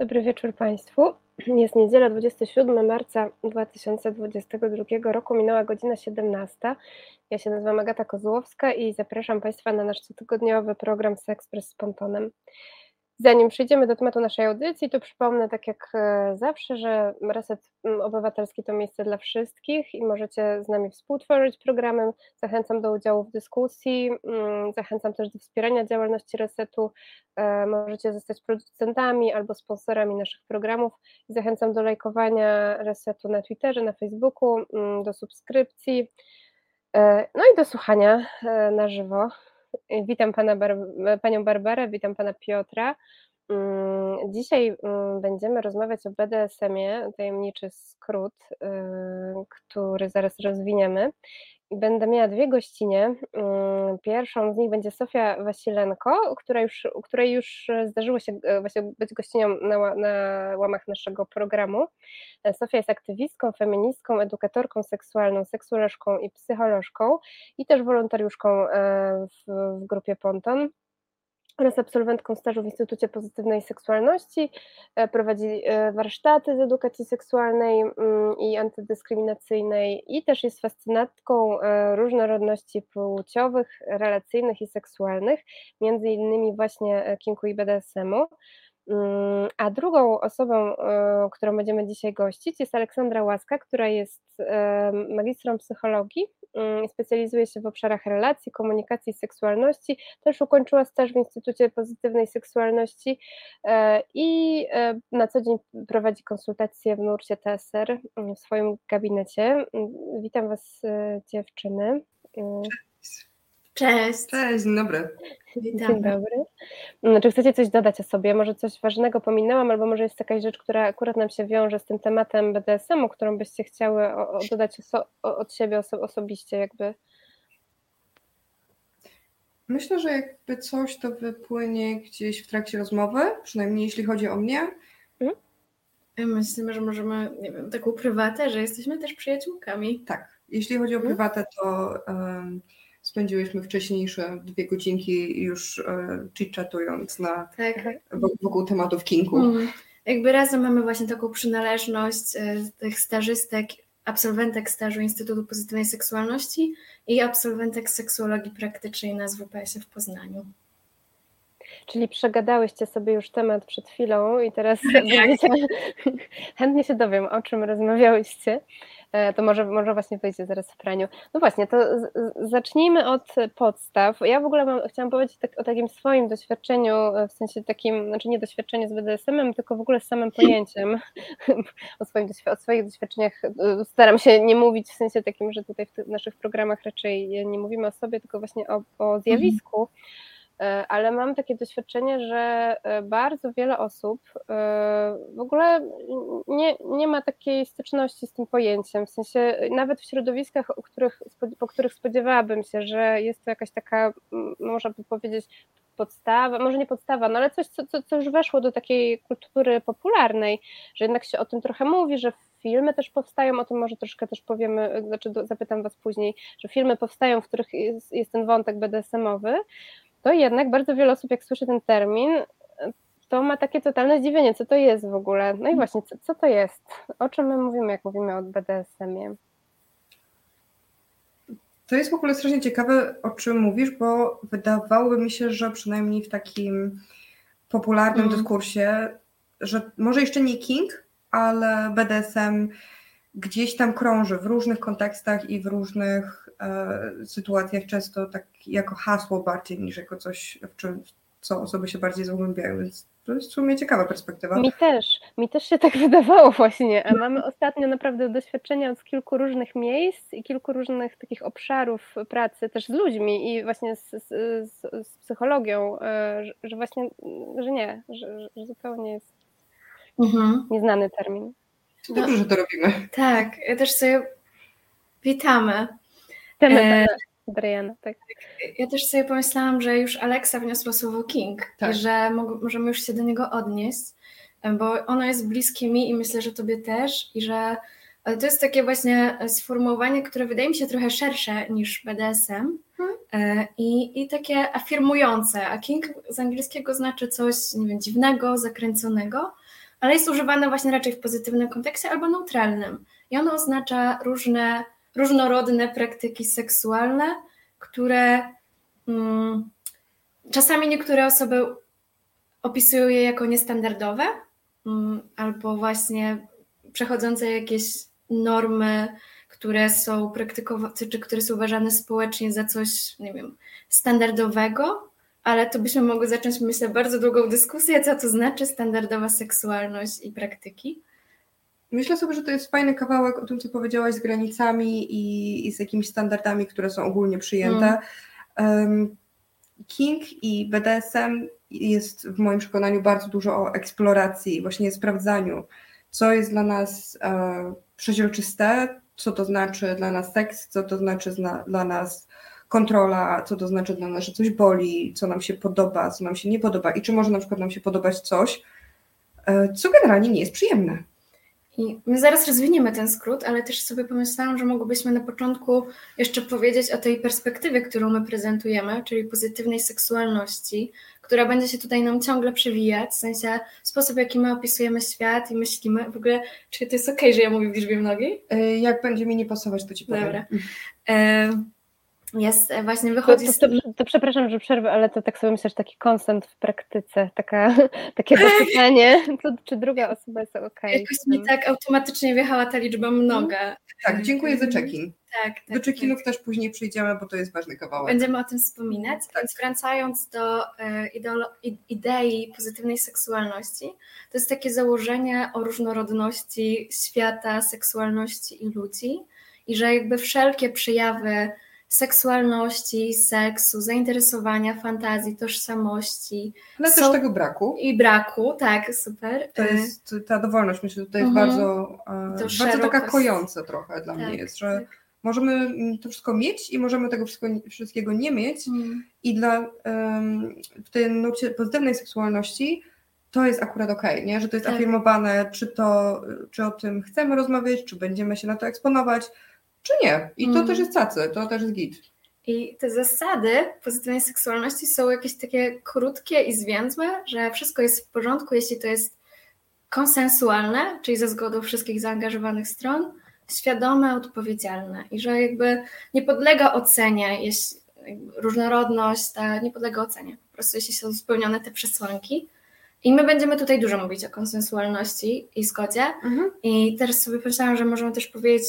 Dobry wieczór Państwu. Jest niedziela 27 marca 2022 roku, minęła godzina 17. Ja się nazywam Agata Kozłowska i zapraszam Państwa na nasz cotygodniowy program Sexpress z Pontonem. Zanim przejdziemy do tematu naszej audycji, to przypomnę, tak jak e, zawsze, że Reset Obywatelski to miejsce dla wszystkich i możecie z nami współtworzyć programem. Zachęcam do udziału w dyskusji, zachęcam też do wspierania działalności Resetu. E, możecie zostać producentami albo sponsorami naszych programów. Zachęcam do lajkowania Resetu na Twitterze, na Facebooku, do subskrypcji. E, no i do słuchania na żywo. Witam pana Bar panią Barbarę, witam pana Piotra. Mm, dzisiaj mm, będziemy rozmawiać o BDSM-ie, tajemniczy skrót, y, który zaraz rozwiniemy. Będę miała dwie gościnie. Mm, pierwszą z nich będzie Sofia Wasilenko, która już, której już zdarzyło się e, właśnie być gościnią na, na łamach naszego programu. E, Sofia jest aktywistką, feministką, edukatorką seksualną, seksuolożką i psycholożką i też wolontariuszką e, w, w grupie Ponton oraz absolwentką stażu w Instytucie Pozytywnej Seksualności, e, prowadzi e, warsztaty z edukacji seksualnej mm, i antydyskryminacyjnej i też jest fascynatką e, różnorodności płciowych, relacyjnych i seksualnych, między innymi właśnie kinku i BDSM-u. Mm, a drugą osobą, którą będziemy dzisiaj gościć, jest Aleksandra Łaska, która jest magistrą psychologii, specjalizuje się w obszarach relacji, komunikacji seksualności. Też ukończyła staż w Instytucie Pozytywnej Seksualności e, i na co dzień prowadzi konsultacje w nurcie TSR mm, w swoim gabinecie. Witam Was, dziewczyny. Cześć. Cześć, dzień dobry. Witam. Dzień dobry. No, czy chcecie coś dodać o sobie? Może coś ważnego pominęłam, albo może jest jakaś rzecz, która akurat nam się wiąże z tym tematem BDSM-u, którą byście chciały o, o dodać oso od siebie oso osobiście jakby? Myślę, że jakby coś to wypłynie gdzieś w trakcie rozmowy, przynajmniej jeśli chodzi o mnie. Mhm. Myślę, że możemy, nie wiem, taką prywatę, że jesteśmy też przyjaciółkami. Tak, jeśli chodzi o mhm. prywatę, to... Um, spędziłyśmy wcześniejsze dwie godzinki już e, chit-chatując na, tak. wokół tematów kinku. Mm. Jakby razem mamy właśnie taką przynależność e, tych stażystek, absolwentek stażu Instytutu Pozytywnej Seksualności i absolwentek seksuologii praktycznej na SWPS-ie w Poznaniu. Czyli przegadałyście sobie już temat przed chwilą i teraz będziecie, chętnie się dowiem, o czym rozmawiałyście. E, to może, może właśnie wyjdzie zaraz w praniu. No właśnie, to zacznijmy od podstaw. Ja w ogóle mam, chciałam powiedzieć tak, o takim swoim doświadczeniu, e, w sensie takim, znaczy nie doświadczeniu z BDSM-em, tylko w ogóle z samym pojęciem, o, swoim, o swoich doświadczeniach. E, staram się nie mówić w sensie takim, że tutaj w naszych programach raczej nie mówimy o sobie, tylko właśnie o, o zjawisku. Mhm ale mam takie doświadczenie, że e, bardzo wiele osób e, w ogóle nie, nie ma takiej styczności z tym pojęciem. W sensie nawet w środowiskach, których, po których spodziewałabym się, że jest to jakaś taka, można by powiedzieć, podstawa, może nie podstawa, no ale coś, co, co, co już weszło do takiej kultury popularnej, że jednak się o tym trochę mówi, że filmy też powstają, o tym może troszkę też powiemy, znaczy zapytam Was później, że filmy powstają, w których jest, jest ten wątek BDSM-owy, to jednak bardzo wiele osób, jak słyszy ten termin, to ma takie totalne zdziwienie, co to jest w ogóle. No i właśnie, co, co to jest? O czym my mówimy, jak mówimy o BDSM-ie? To jest w ogóle strasznie ciekawe, o czym mówisz, bo wydawałoby mi się, że przynajmniej w takim popularnym mm. dyskursie, że może jeszcze nie King, ale BDSM gdzieś tam krąży w różnych kontekstach i w różnych e, sytuacjach, często tak jako hasło bardziej niż jako coś, w czym co osoby się bardziej zagłębiają, więc to jest w sumie ciekawa perspektywa. Mi też, mi też się tak wydawało właśnie, a mamy ostatnio naprawdę doświadczenia z kilku różnych miejsc i kilku różnych takich obszarów pracy też z ludźmi i właśnie z, z, z, z psychologią, e, że, że, właśnie, że nie, że, że zupełnie jest mhm. nieznany termin. Dobrze, że to robimy. Tak, ja też sobie witamy. Witamy e... Adriana, tak. Ja też sobie pomyślałam, że już Alexa wniosła słowo King tak. i że możemy już się do niego odnieść, bo ono jest bliskie mi i myślę, że tobie też i że to jest takie właśnie sformułowanie, które wydaje mi się trochę szersze niż BDSM hmm. E, i, i takie afirmujące, a King z angielskiego znaczy coś, nie wiem, dziwnego, zakręconego, ale jest używane właśnie raczej w pozytywnym kontekście albo neutralnym. I ono oznacza różne, różnorodne praktyki seksualne, które mm, czasami niektóre osoby opisują je jako niestandardowe, mm, albo właśnie przechodzące jakieś normy, które są praktykowane, czy które są uważane społecznie za coś, nie wiem, standardowego, ale to byśmy mogli zacząć, myślę, bardzo długą dyskusję, co to znaczy standardowa seksualność i praktyki. Myślę sobie, że to jest fajny kawałek o tym, co powiedziałaś z granicami i, i z jakimiś standardami, które są ogólnie przyjęte. Mm. King i BDSM jest w moim przekonaniu bardzo dużo o eksploracji, właśnie sprawdzaniu, co jest dla nas e, przeźroczyste, co to znaczy dla nas seks, co to znaczy zna, dla nas kontrola, co to znaczy dla nas, że coś boli, co nam się podoba, co nam się nie podoba i czy może na przykład nam się podobać coś, e, co generalnie nie jest przyjemne. I my zaraz rozwiniemy ten skrót, ale też sobie pomyślałam, że mogłybyśmy na początku jeszcze powiedzieć o tej perspektywie, którą my prezentujemy, czyli pozytywnej seksualności, która będzie się tutaj nam ciągle przewijać, w sensie sposób, w jaki my opisujemy świat i myślimy. W ogóle, czy to jest okej, okay, że ja mówię w liczbie mnogiej? E, jak będzie mi nie pasować, to ci powiem. Dobra. Jest e, właśnie wychodzi to, to, to, to, przepraszam, że przerwę, ale to tak sobie myślę, że taki konsent w praktyce, taka, takie dopytanie, czy druga osoba jest ok. Jakoś mi tak automatycznie wjechała ta liczba mnoga. Tak, dziękuję za check-in. Tak, tak, do check-inów tak. też później przyjdziemy, bo to jest ważny kawałek. Będziemy o tym wspominać, tak. więc wracając do e, idei pozytywnej seksualności, to jest takie założenie o różnorodności świata, seksualności i ludzi i że jakby wszelkie przejawy seksualności, seksu, zainteresowania, fantazji, tożsamości. Ale też tego braku. I braku, tak, super. To jest ta dowolność, myślę, że jest mhm. bardzo, to bardzo taka kojąca trochę dla tak, mnie jest, że tak. możemy mm, to wszystko mieć i możemy tego wszystkiego nie mieć mhm. i dla um, w tej nucie pozytywnej seksualności to jest akurat okej, okay, nie? że to jest tak. afirmowane, czy to, czy o tym chcemy rozmawiać, czy będziemy się na to eksponować, czy nie. I to mm. też jest cacy, to też jest git. I te zasady pozytywnej seksualności są jakieś takie krótkie i zwięzłe, że wszystko jest w porządku, jeśli to jest konsensualne, czyli ze zgodą wszystkich zaangażowanych stron, świadome, odpowiedzialne i że jakby nie podlega ocenie, jeśli różnorodność ta nie podlega ocenie, po prostu jeśli są spełnione te przesłanki. I my będziemy tutaj dużo mówić o konsensualności i zgodzie. Mhm. I teraz sobie pomyślałam, że możemy też powiedzieć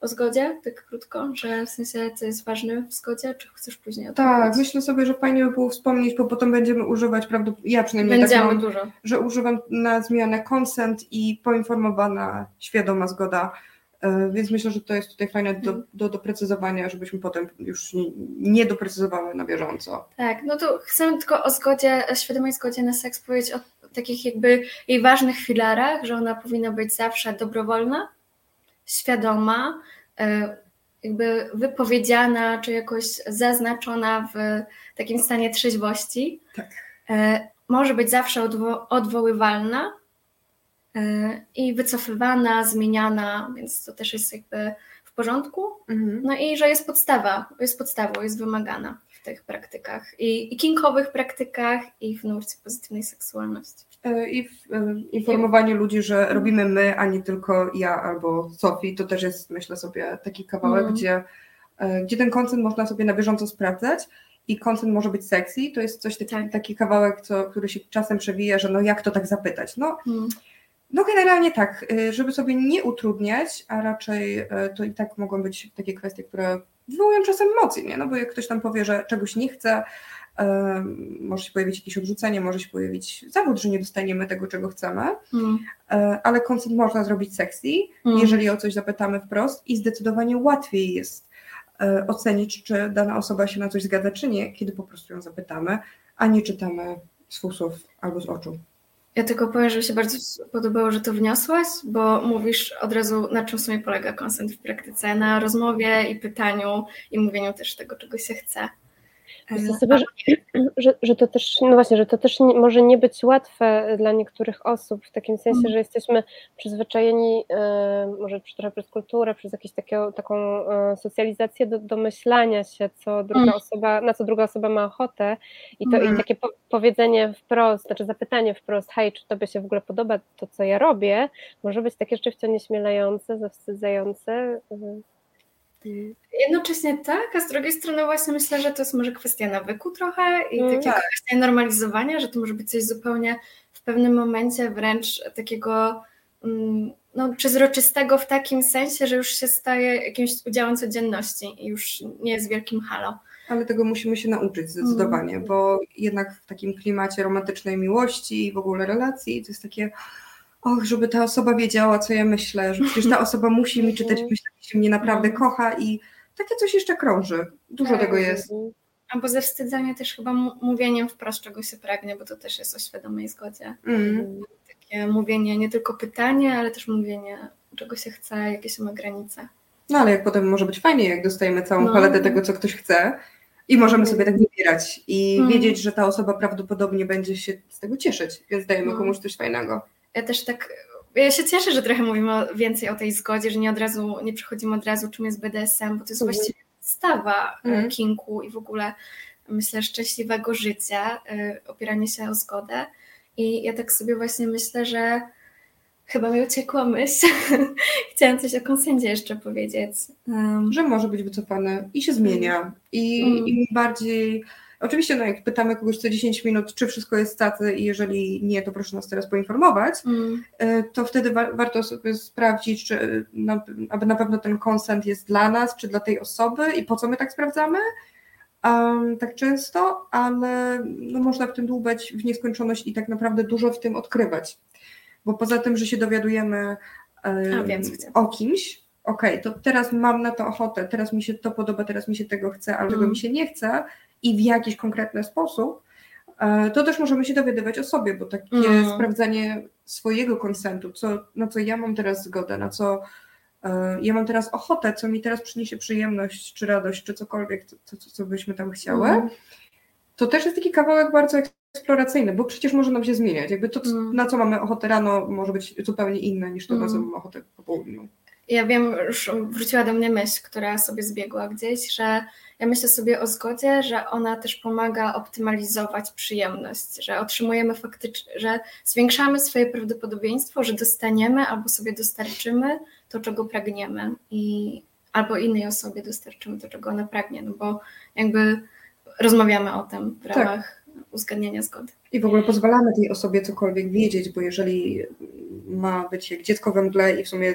o zgodzie, tak krótko, że w sensie co jest ważne w zgodzie, czy chcesz później o Tak, myślę sobie, że fajnie by było wspomnieć, bo potem będziemy używać, prawdopodobnie, ja przynajmniej będziemy tak mam, dużo. że używam na zmianę consent i poinformowana, świadoma zgoda, e, więc myślę, że to jest tutaj fajne do, mhm. do doprecyzowania, żebyśmy potem już nie doprecyzowały na bieżąco. Tak, no to chcę tylko o zgodzie, świadomej zgodzie na seks powiedzieć o takich jakby jej ważnych filarach, że ona powinna być zawsze dobrowolna, świadoma, e, jakby wypowiedziana, czy jakoś zaznaczona w takim stanie trzeźwości. Tak. E, może być zawsze odwo odwoływalna e, i wycofywana, zmieniana, więc to też jest jakby w porządku. Mhm. No i że jest podstawa, jest podstawą, jest wymagana w tych praktykach i, i kinkowych praktykach i w nurcie pozytywnej seksualności. E, i w e, informowaniu ludzi, że robimy my, a nie tylko ja albo Sofii, to też jest, myślę sobie, taki kawałek, mm. gdzie, e, gdzie ten koncent można sobie na bieżąco sprawdzać i koncent może być sexy, to jest coś taki, tak. taki kawałek, co, który się czasem przewija, że no jak to tak zapytać, no mm. No generalnie tak, żeby sobie nie utrudniać, a raczej to i tak mogą być takie kwestie, które wywołują czasem emocje, nie? No bo jak ktoś tam powie, że czegoś nie chce, może się pojawić jakieś odrzucenie, może się pojawić zawód, że nie dostaniemy tego, czego chcemy, mm. ale koncert można zrobić sexy, mm. jeżeli o coś zapytamy wprost i zdecydowanie łatwiej jest ocenić, czy dana osoba się na coś zgadza, czy nie, kiedy po prostu ją zapytamy, a nie czytamy z fusów albo z oczu. Ja tylko powiem, że mi się bardzo podobało, że to wniosłaś, bo mówisz od razu, na czym w sumie polega konsent w praktyce, na rozmowie i pytaniu i mówieniu też tego, czego się chce. Myślę sobie, że, że, że, to też, no właśnie, że to też nie, może nie być łatwe dla niektórych osób, w takim sensie, mhm. że jesteśmy przyzwyczajeni e, może trochę przez kulturę, przez jakąś taką, taką e, socjalizację do, do myślenia się, co druga mm. osoba, na co druga osoba ma ochotę i to i takie po, powiedzenie wprost, znaczy zapytanie wprost, hej, czy tobie się w ogóle podoba to, co ja robię, może być takie rzeczywiście nieśmielające, zawstydzające. Jednocześnie tak, a z drugiej strony właśnie myślę, że to jest może kwestia nawyku trochę i mm, takiego tak. kwestia normalizowania, że to może być coś zupełnie w pewnym momencie wręcz takiego mm, no, przezroczystego w takim sensie, że już się staje jakimś udziałem codzienności i już nie jest wielkim halo. Ale tego musimy się nauczyć zdecydowanie, mm. bo jednak w takim klimacie romantycznej miłości i w ogóle relacji to jest takie och, żeby ta osoba wiedziała, co ja myślę, że przecież ta osoba musi mi czytać myśli, że mnie naprawdę mhm. kocha i takie coś jeszcze krąży. Dużo tak. tego jest. Albo ze wstydzenia też chyba mówieniem wprost, czego się pragnie, bo to też jest o świadomej zgodzie. Mm. Takie mówienie, nie tylko pytanie, ale też mówienie, czego się chce, jakie się ma granice. No ale jak potem może być fajnie, jak dostajemy całą no. paletę tego, co ktoś chce i możemy sobie tak wybierać i mm. wiedzieć, że ta osoba prawdopodobnie będzie się z tego cieszyć, więc dajemy no. komuś coś fajnego też tak, ja się cieszę, że trochę mówimy więcej o tej zgodzie, że nie od razu, nie przechodzimy od razu, czym jest BDSM, bo to jest mhm. właściwie stawa mm. kinku i w ogóle myślę szczęśliwego życia, e, opieranie się o zgodę. I ja tak sobie właśnie myślę, że chyba mi uciekła myśl. Chciałam coś o konsendzie jeszcze powiedzieć. Um. Że może być wycofany i się zmienia. I mm. im bardziej Oczywiście, no jak pytamy kogoś co 10 minut, czy wszystko jest tacy i jeżeli nie, to proszę nas teraz poinformować, mm. E, to wtedy wa warto sobie sprawdzić, czy na, aby na pewno ten konsent jest dla nas, czy dla tej osoby i po co my tak sprawdzamy um, tak często, ale no, można w tym dłubać w nieskończoność i tak naprawdę dużo w tym odkrywać. Bo poza tym, że się dowiadujemy um, o kimś, okej, okay, to teraz mam na to ochotę, teraz mi się to podoba, teraz mi się tego chce, ale mm. tego mi się nie chce, i w jakiś konkretny sposób, e, to też możemy się dowiadywać o sobie, bo takie mm. sprawdzanie swojego konsentu, co, na co ja mam teraz zgodę, na co e, ja mam teraz ochotę, co mi teraz przyniesie przyjemność, czy radość, czy cokolwiek, co, co, co byśmy tam chciały, mm. to też jest taki kawałek bardzo eksploracyjny, bo przecież może nam się zmieniać. Jakby to, mm. na co mamy ochotę rano, może być zupełnie inne niż to, na co mm. mamy ochotę po południu. Ja wiem, już wróciła do mnie myśl, która sobie zbiegła gdzieś, że ja myślę sobie o zgodzie, że ona też pomaga optymalizować przyjemność, że otrzymujemy faktycznie, że zwiększamy swoje prawdopodobieństwo, że dostaniemy albo sobie dostarczymy to, czego pragniemy i albo innej osobie dostarczymy to, czego ona pragnie, no bo jakby rozmawiamy o tym w tak. ramach tak. uzgadniania zgody. I w ogóle pozwalamy tej osobie cokolwiek wiedzieć, bo jeżeli ma być jak dziecko we mgle i w sumie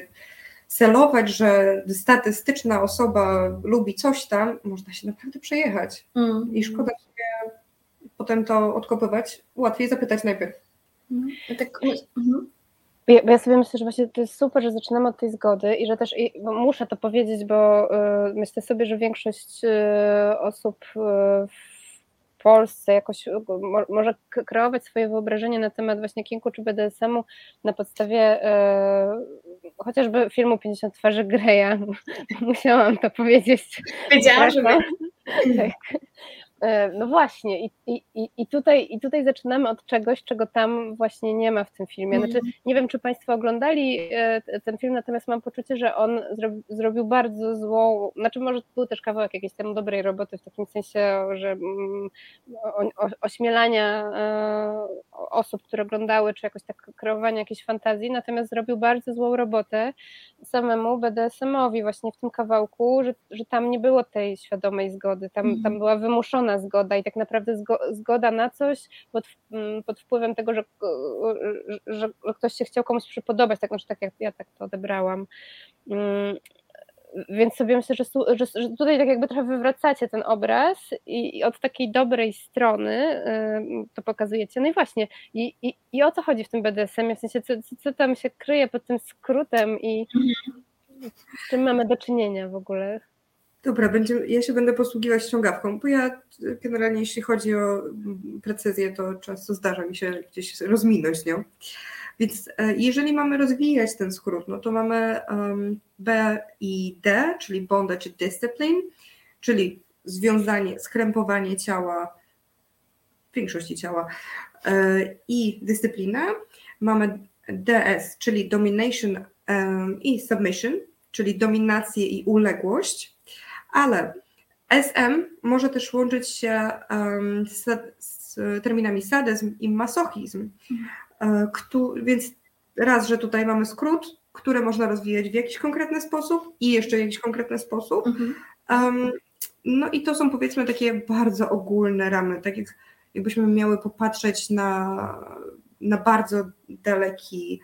celować, że statystyczna osoba lubi coś tam, można się naprawdę przejechać. Mm. I szkoda sobie potem to odkopywać. Łatwiej zapytać najpierw. Mm. Tak, mhm. Ja, ja, sobie myślę, że właśnie to jest super, że zaczynamy od tej zgody i że też i, muszę to powiedzieć, bo y, myślę sobie, że większość y, osób y, w Polsce jakoś mo, może kreować swoje wyobrażenie na temat właśnie kinku czy BDSM-u na podstawie chociażby filmu 50 twarzy Greya, musiałam to powiedzieć. Wiedziałam, że tak. E, no właśnie, i, i, i, tutaj, i tutaj zaczynamy od czegoś, czego tam właśnie nie ma w tym filmie. Znaczy, mhm. nie wiem, czy Państwo oglądali e, ten film, natomiast mam poczucie, że on zrobił bardzo złą, znaczy może był też kawałek jakiejś tam dobrej roboty w takim sensie, że mm, ośmielania e, osób, które oglądały, czy jakoś tak kreowania jakiejś fantazji, natomiast zrobił bardzo złą robotę samemu BDSM-owi właśnie w tym kawałku, że, że tam nie było tej świadomej zgody, tam, tam mhm. była wymuszona zgoda i tak naprawdę zgoda na coś pod, mm, pod wpływem tego, że, że, ktoś się chciał komuś przypodobać, tak, znaczy tak jak ja tak to odebrałam. Mm, więc sobie myślę, że, że, że, tutaj tak jakby trochę wywracacie ten obraz i, i od takiej dobrej strony y, to pokazujecie. No i właśnie, i, i, i o co chodzi w tym BDSM-ie, w sensie co, co tam się kryje pod tym skrótem i z czym mamy do czynienia w ogóle? Dobra, ja się będę posługiwać ściągawką, bo ja generalnie jeśli chodzi o precyzję, to często zdarza mi się gdzieś rozminąć z nią. Więc e, jeżeli mamy rozwijać ten skrót, no to mamy um, B i D, czyli bondage discipline, czyli związanie, skrępowanie ciała, większości ciała e, i dyscyplinę. Mamy DS, czyli domination i submission, czyli dominację i uległość, ale SM może też łączyć się z, z terminami sadyzm i masochizm, e, więc raz, że tutaj mamy skrót, które można rozwijać w jakiś konkretny sposób i jeszcze w jakiś konkretny sposób. Mhm. Um, no i to są powiedzmy takie bardzo ogólne ramy, tak jak jakbyśmy miały popatrzeć na, na bardzo daleki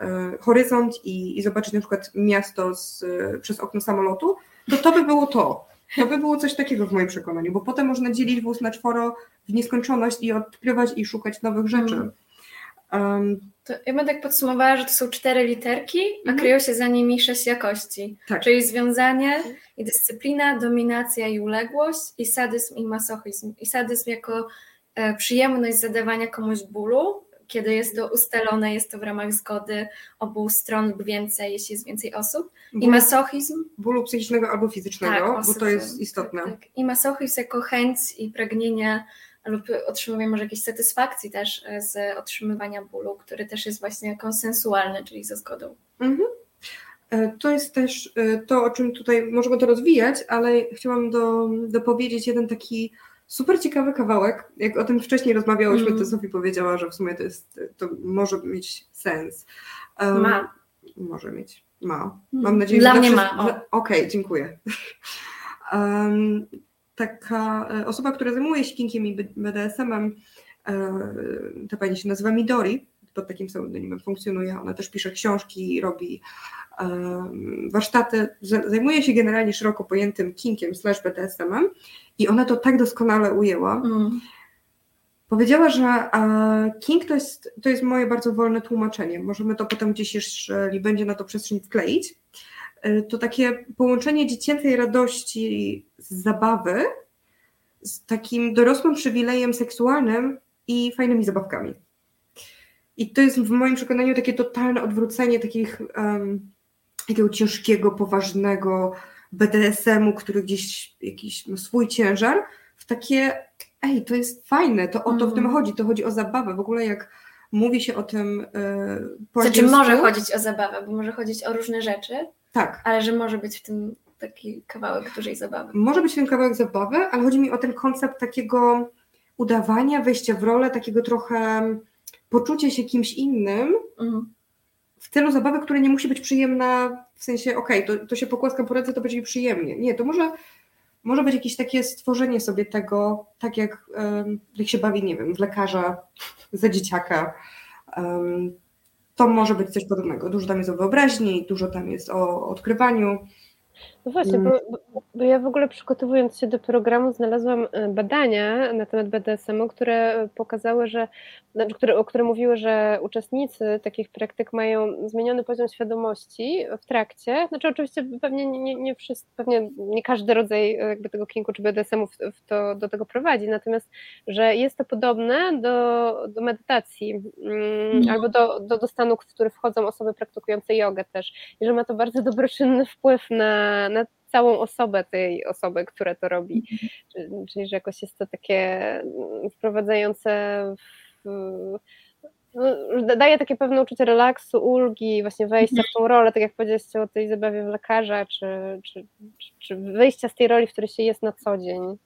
e, horyzont i, i, zobaczyć na przykład miasto z, przez okno samolotu, to to by było to. To by było coś takiego w moim przekonaniu, bo potem można dzielić wóz na czworo w nieskończoność i odkrywać i szukać nowych rzeczy. Um, to ja bym tak podsumowała, że to są cztery literki, a mhm. kryją się za nimi sześć jakości. Tak. Czyli związanie i dyscyplina, dominacja i uległość, i sadyzm i masochizm. I sadyzm jako e, przyjemność zadawania komuś bólu, kiedy jest to ustalone, jest to w ramach zgody obu stron lub więcej, jeśli jest więcej osób. I masochizm. Bólu psychicznego albo fizycznego, tak, bo to jest istotne. Tak, tak. I masochizm jako chęć i pragnienie lub otrzymuje może jakiejś satysfakcji też e, z otrzymywania bólu, który też jest właśnie konsensualny, czyli ze zgodą. Mhm. E, to jest też e, to, o czym tutaj możemy to rozwijać, ale chciałam do, dopowiedzieć jeden taki super ciekawy kawałek. Jak o tym wcześniej rozmawiałyśmy, mm. to Sofie powiedziała, że w sumie to jest, to może mieć sens. Um, ma. Może mieć. Ma. Mam nadzieję, Dla że mnie ma. Okej, okay, dziękuję. Um, taka e, osoba, która zajmuje się kinkiem i BDSM-em, e, ta pani się nazywa Midori, pod takim pseudonimem funkcjonuje, ona też pisze książki, robi warsztaty, zajmuje się generalnie szeroko pojętym kinkiem slash BDSM-em i ona to tak doskonale ujęła. Mm. Powiedziała, że kink to jest, to jest moje bardzo wolne tłumaczenie. Możemy to potem gdzieś, jeżeli będzie na to przestrzeń wkleić. E, to takie połączenie dziecięcej radości z zabawy z takim dorosłym przywilejem seksualnym i fajnymi zabawkami. I to jest w moim przekonaniu takie totalne odwrócenie takich, um, takiego ciężkiego, poważnego BDSM-u, który gdzieś jakiś ma swój ciężar, w takie, ej, to jest fajne, to o to w tym mhm. chodzi, to chodzi o zabawę. W ogóle jak mówi się o tym yy, po Znaczy może chodzić o zabawę, bo może chodzić o różne rzeczy, tak. Ale że może być w tym taki kawałek dużej zabawy. Może być ten kawałek zabawy, ale chodzi mi o ten koncept takiego udawania, wejścia w rolę, takiego trochę poczucia się kimś innym mhm. w celu zabawy, która nie musi być przyjemna, w sensie okej, okay, to, to się pokłaskam po ręce, to będzie mi przyjemnie. Nie, to może, może być jakieś takie stworzenie sobie tego, tak jak, um, jak się bawi, nie wiem, w lekarza za dzieciaka. Um, to może być coś podobnego. Dużo tam jest o wyobraźni, dużo tam jest o odkrywaniu. No właśnie, bo, bo, ja w ogóle przygotowując się do programu znalazłam e, badania na temat BDSM-u, które pokazały, że, znaczy, które, które mówiły, że uczestnicy takich praktyk mają zmieniony poziom świadomości w trakcie. Znaczy oczywiście pewnie nie, nie wszyscy, pewnie nie każdy rodzaj e, jakby tego kinku czy BDSM-u w, w to, do tego prowadzi, natomiast, że jest to podobne do, do medytacji mm, albo do, do, do stanu, w który wchodzą osoby praktykujące jogę też. I że ma to bardzo dobroczynny wpływ na, całą osobę tej osoby, która to robi. Mhm. Czyli, że jakoś jest to takie mm, wprowadzające w, no, daje takie pewne uczucie relaksu, ulgi, właśnie wejścia w tą rolę, tak jak powiedzieliście o tej zabawie w lekarza, czy, czy, czy wyjścia z tej roli, w której się jest na co dzień.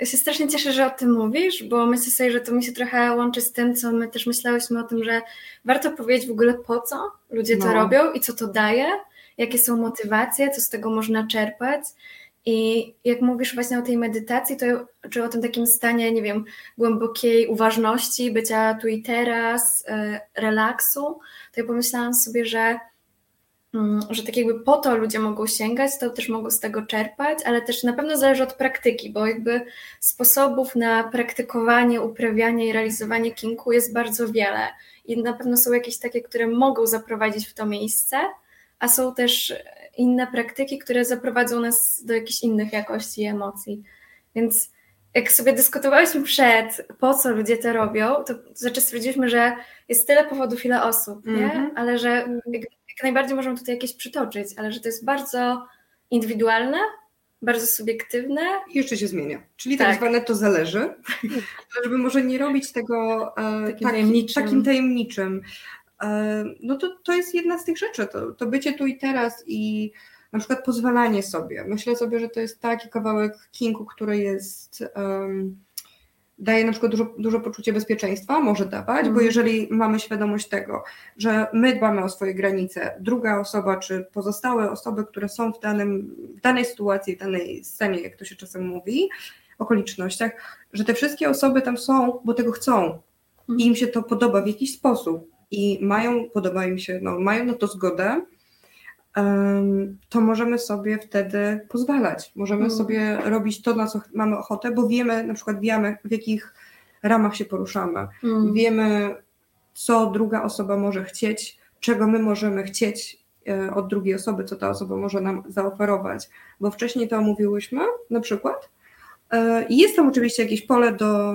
Ja się strasznie cieszę, że o tym mówisz, bo myślę sobie, że to mi się trochę łączy z tym, co my też myślałyśmy o tym, że warto powiedzieć w ogóle po co ludzie no. to robią i co to daje, jakie są motywacje, co z tego można czerpać. I jak mówisz właśnie o tej medytacji, to czy o tym takim stanie, nie wiem, głębokiej uważności, bycia tu i teraz, e, relaksu, to ja pomyślałam sobie, że, mm, że tak jakby po to ludzie mogą sięgać, to też mogą z tego czerpać, ale też na pewno zależy od praktyki, bo jakby sposobów na praktykowanie, uprawianie i realizowanie kinku jest bardzo wiele. I na pewno są jakieś takie, które mogą zaprowadzić w to miejsce, a są też inne praktyki, które zaprowadzą nas do jakichś innych jakości i emocji. Więc jak sobie dyskutowałyśmy przed, po co ludzie to robią, to znaczy stwierdziliśmy, że jest tyle powodów, ile osób, mm -hmm. nie? Mhm. ale że jak, jak, najbardziej możemy tutaj jakieś przytoczyć, ale że to jest bardzo indywidualne bardzo subiektywne. I jeszcze się zmienia. Czyli tak, tak zwane to zależy, żeby może nie robić tego e, takim, taki, tajemniczym. takim tajemniczym. E, no to, to jest jedna z tych rzeczy, to, to bycie tu i teraz i na przykład pozwalanie sobie. Myślę sobie, że to jest taki kawałek kinku, który jest... Um, daje na przykład dużo, dużo poczucie bezpieczeństwa, może dawać, mm. bo mhm. jeżeli mamy świadomość tego, że my dbamy o swoje granice, druga osoba czy pozostałe osoby, które są w, danym, w danej sytuacji, w danej scenie, jak to się czasem mówi, okolicznościach, że te wszystkie osoby tam są, bo tego chcą mm. i im się to podoba w jakiś sposób i mają, podoba im się, no, mają na to zgodę, to możemy sobie wtedy pozwalać. Możemy mm. sobie robić to, na co mamy ochotę, bo wiemy, na przykład wiemy, w jakich ramach się poruszamy. Mm. Wiemy, co druga osoba może chcieć, czego my możemy chcieć e, od drugiej osoby, co ta osoba może nam zaoferować, bo wcześniej to omówiłyśmy na przykład. E, jest tam oczywiście jakieś pole do,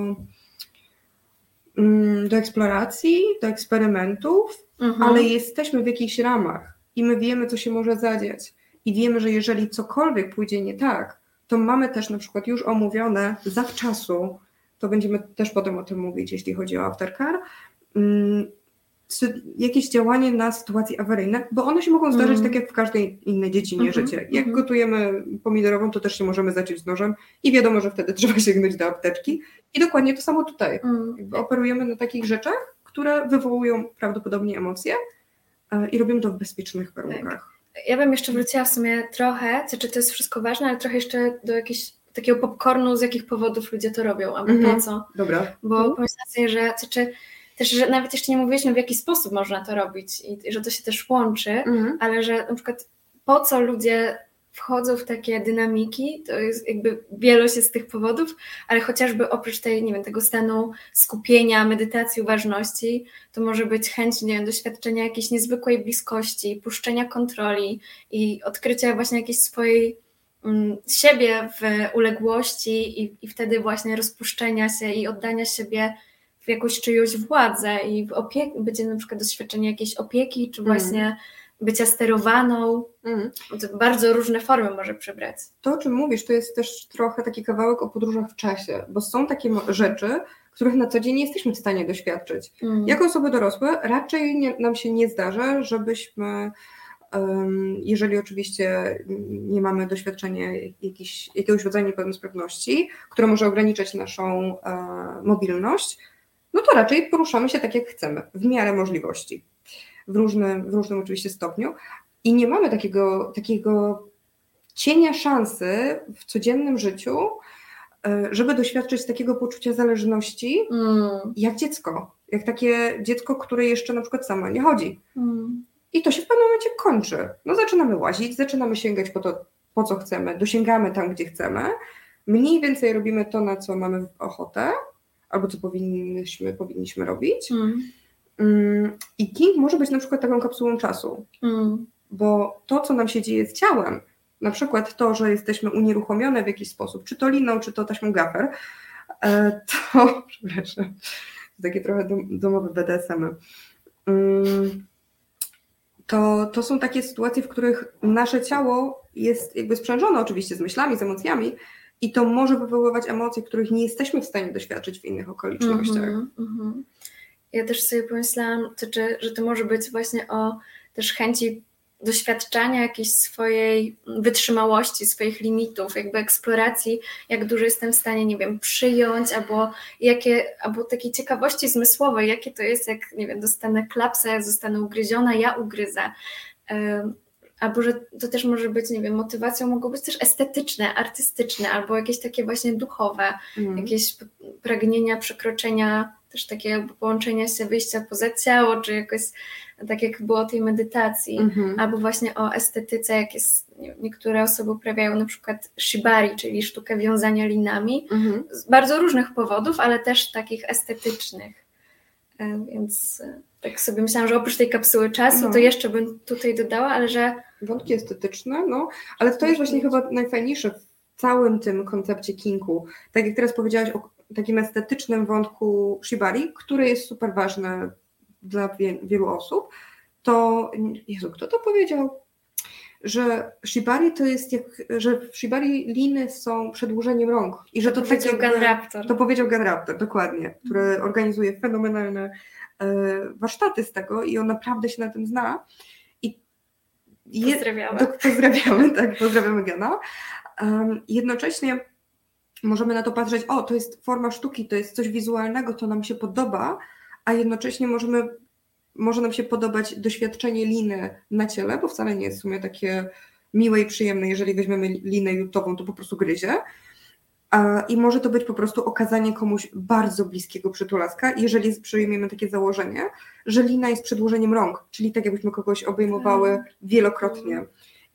do eksploracji, do eksperymentów, mhm. ale jesteśmy w jakichś ramach i my wiemy, co się może zadziać. I wiemy, że jeżeli cokolwiek pójdzie nie tak, to mamy też na przykład już omówione zawczasu, to będziemy też potem o tym mówić, jeśli chodzi o aftercar, jakieś działanie na sytuacje awaryjne, bo one się mogą zdarzyć mm. tak jak w każdej innej dziedzinie mm -hmm, życia. Jak mm -hmm. gotujemy pomidorową, to też się możemy zaciąć nożem i wiadomo, że wtedy trzeba sięgnąć do apteczki. I dokładnie to samo tutaj. Mm. operujemy na takich rzeczach, które wywołują prawdopodobnie emocje, E, i robimy to w bezpiecznych warunkach. Tak. Ja bym jeszcze wróciła w sumie trochę, znaczy to jest wszystko ważne, ale trochę jeszcze do jakiegoś takiego popcornu, z jakich powodów ludzie to robią, albo -hmm. po co. Dobra. Bo mhm. pomyślałam sobie, że znaczy, też, że nawet jeszcze nie mówiliśmy, w jaki sposób można to robić i, że to się też łączy, mm -hmm. ale że na przykład po co ludzie wchodzą w takie dynamiki, to jest jakby wielość jest z tych powodów, ale chociażby oprócz tej, nie wiem, tego stanu skupienia, medytacji, uważności, to może być chęć, nie wiem, doświadczenia jakiejś niezwykłej bliskości, puszczenia kontroli i odkrycia właśnie jakiejś swojej um, siebie w uległości i, i wtedy właśnie rozpuszczenia się i oddania siebie w jakąś czyjąś władzę i w opie- będzie na przykład doświadczenie jakiejś opieki, czy mm. właśnie mm bycia sterowaną. Mm. Bardzo różne formy może przybrać. To, o czym mówisz, to jest też trochę taki kawałek o podróżach w czasie, bo są takie rzeczy, których na co dzień nie jesteśmy w stanie doświadczyć. Mm. Jako osoby dorosłe raczej nie, nam się nie zdarza, żebyśmy jeżeli oczywiście nie mamy doświadczenia jakiś, jakiegoś rodzaju niepełnosprawności, które może ograniczać naszą e, mobilność, no to raczej poruszamy się tak, jak chcemy, w miarę możliwości w różnym, w różnym oczywiście stopniu. I nie mamy takiego, takiego cienia szansy w codziennym życiu, e, żeby doświadczyć takiego poczucia zależności mm. jak dziecko. Jak takie dziecko, które jeszcze na przykład sama nie chodzi. Mm. I to się w pewnym momencie kończy. No zaczynamy łazić, zaczynamy sięgać po to, po co chcemy, dosięgamy tam, gdzie chcemy. Mniej więcej robimy to, na co mamy ochotę, albo co powinniśmy, powinniśmy robić. Mm. Mm, I King może być na przykład taką kapsułą czasu, mm. bo to, co nam się dzieje z ciałem, na przykład to, że jesteśmy unieruchomione w jakiś sposób, czy to liną, czy to taśmą gafer, e, to, przepraszam, takie trochę domowe BDSM. Mm, to, to są takie sytuacje, w których nasze ciało jest jakby sprzężone oczywiście z myślami, z emocjami i to może wywoływać emocje, których nie jesteśmy w stanie doświadczyć w innych okolicznościach. Mm -hmm ja też sobie pomyślałam, że to może być właśnie o też chęci doświadczania jakiejś swojej wytrzymałości, swoich limitów, jakby eksploracji, jak dużo jestem w stanie, nie wiem, przyjąć, albo jakie, albo takiej ciekawości zmysłowej, jakie to jest, jak, nie wiem, dostanę klapsę, zostanę ugryziona, ja ugryzę. Albo że to też może być, nie wiem, motywacją mogą być też estetyczne, artystyczne, albo jakieś takie właśnie duchowe, mm. jakieś pragnienia przekroczenia też takie jakby połączenia się, wyjścia poza ciało, czy jakoś tak jak było o tej medytacji, mhm. albo właśnie o estetyce, jak jest, niektóre osoby uprawiają na przykład shibari, czyli sztukę wiązania linami, mhm. z bardzo różnych powodów, ale też takich estetycznych. E, więc e, tak sobie myślałam, że oprócz tej kapsuły czasu, no. to jeszcze bym tutaj dodała, ale że. Wątki estetyczne, no, ale to jest właśnie chyba najfajniejsze w całym tym koncepcie kinku. Tak jak teraz powiedziałaś o takim estetycznym wątku shibari, który jest super ważny dla wielu osób, to Jezu, kto to powiedział? że shibari to jest jak, że w shibari liny są przedłużeniem rąk i że to, to powiedział tak Gun Raptor. To powiedział Gun Raptor, dokładnie, który organizuje fenomenalne warsztaty z tego i on naprawdę się na tym zna. I je, pozdrawiamy. Do, pozdrawiamy, tak, pozdrawiamy Gana. Um, jednocześnie możemy na to patrzeć, o, to jest forma sztuki, to jest coś wizualnego, to nam się podoba, a jednocześnie możemy może nam się podobać doświadczenie liny na ciele, bo wcale nie jest w sumie takie miłe i przyjemne, jeżeli weźmiemy linę jutową, to po prostu gryzie. I może to być po prostu okazanie komuś bardzo bliskiego przytulaska, jeżeli przyjmiemy takie założenie, że lina jest przedłużeniem rąk, czyli tak jakbyśmy kogoś obejmowały tak. wielokrotnie.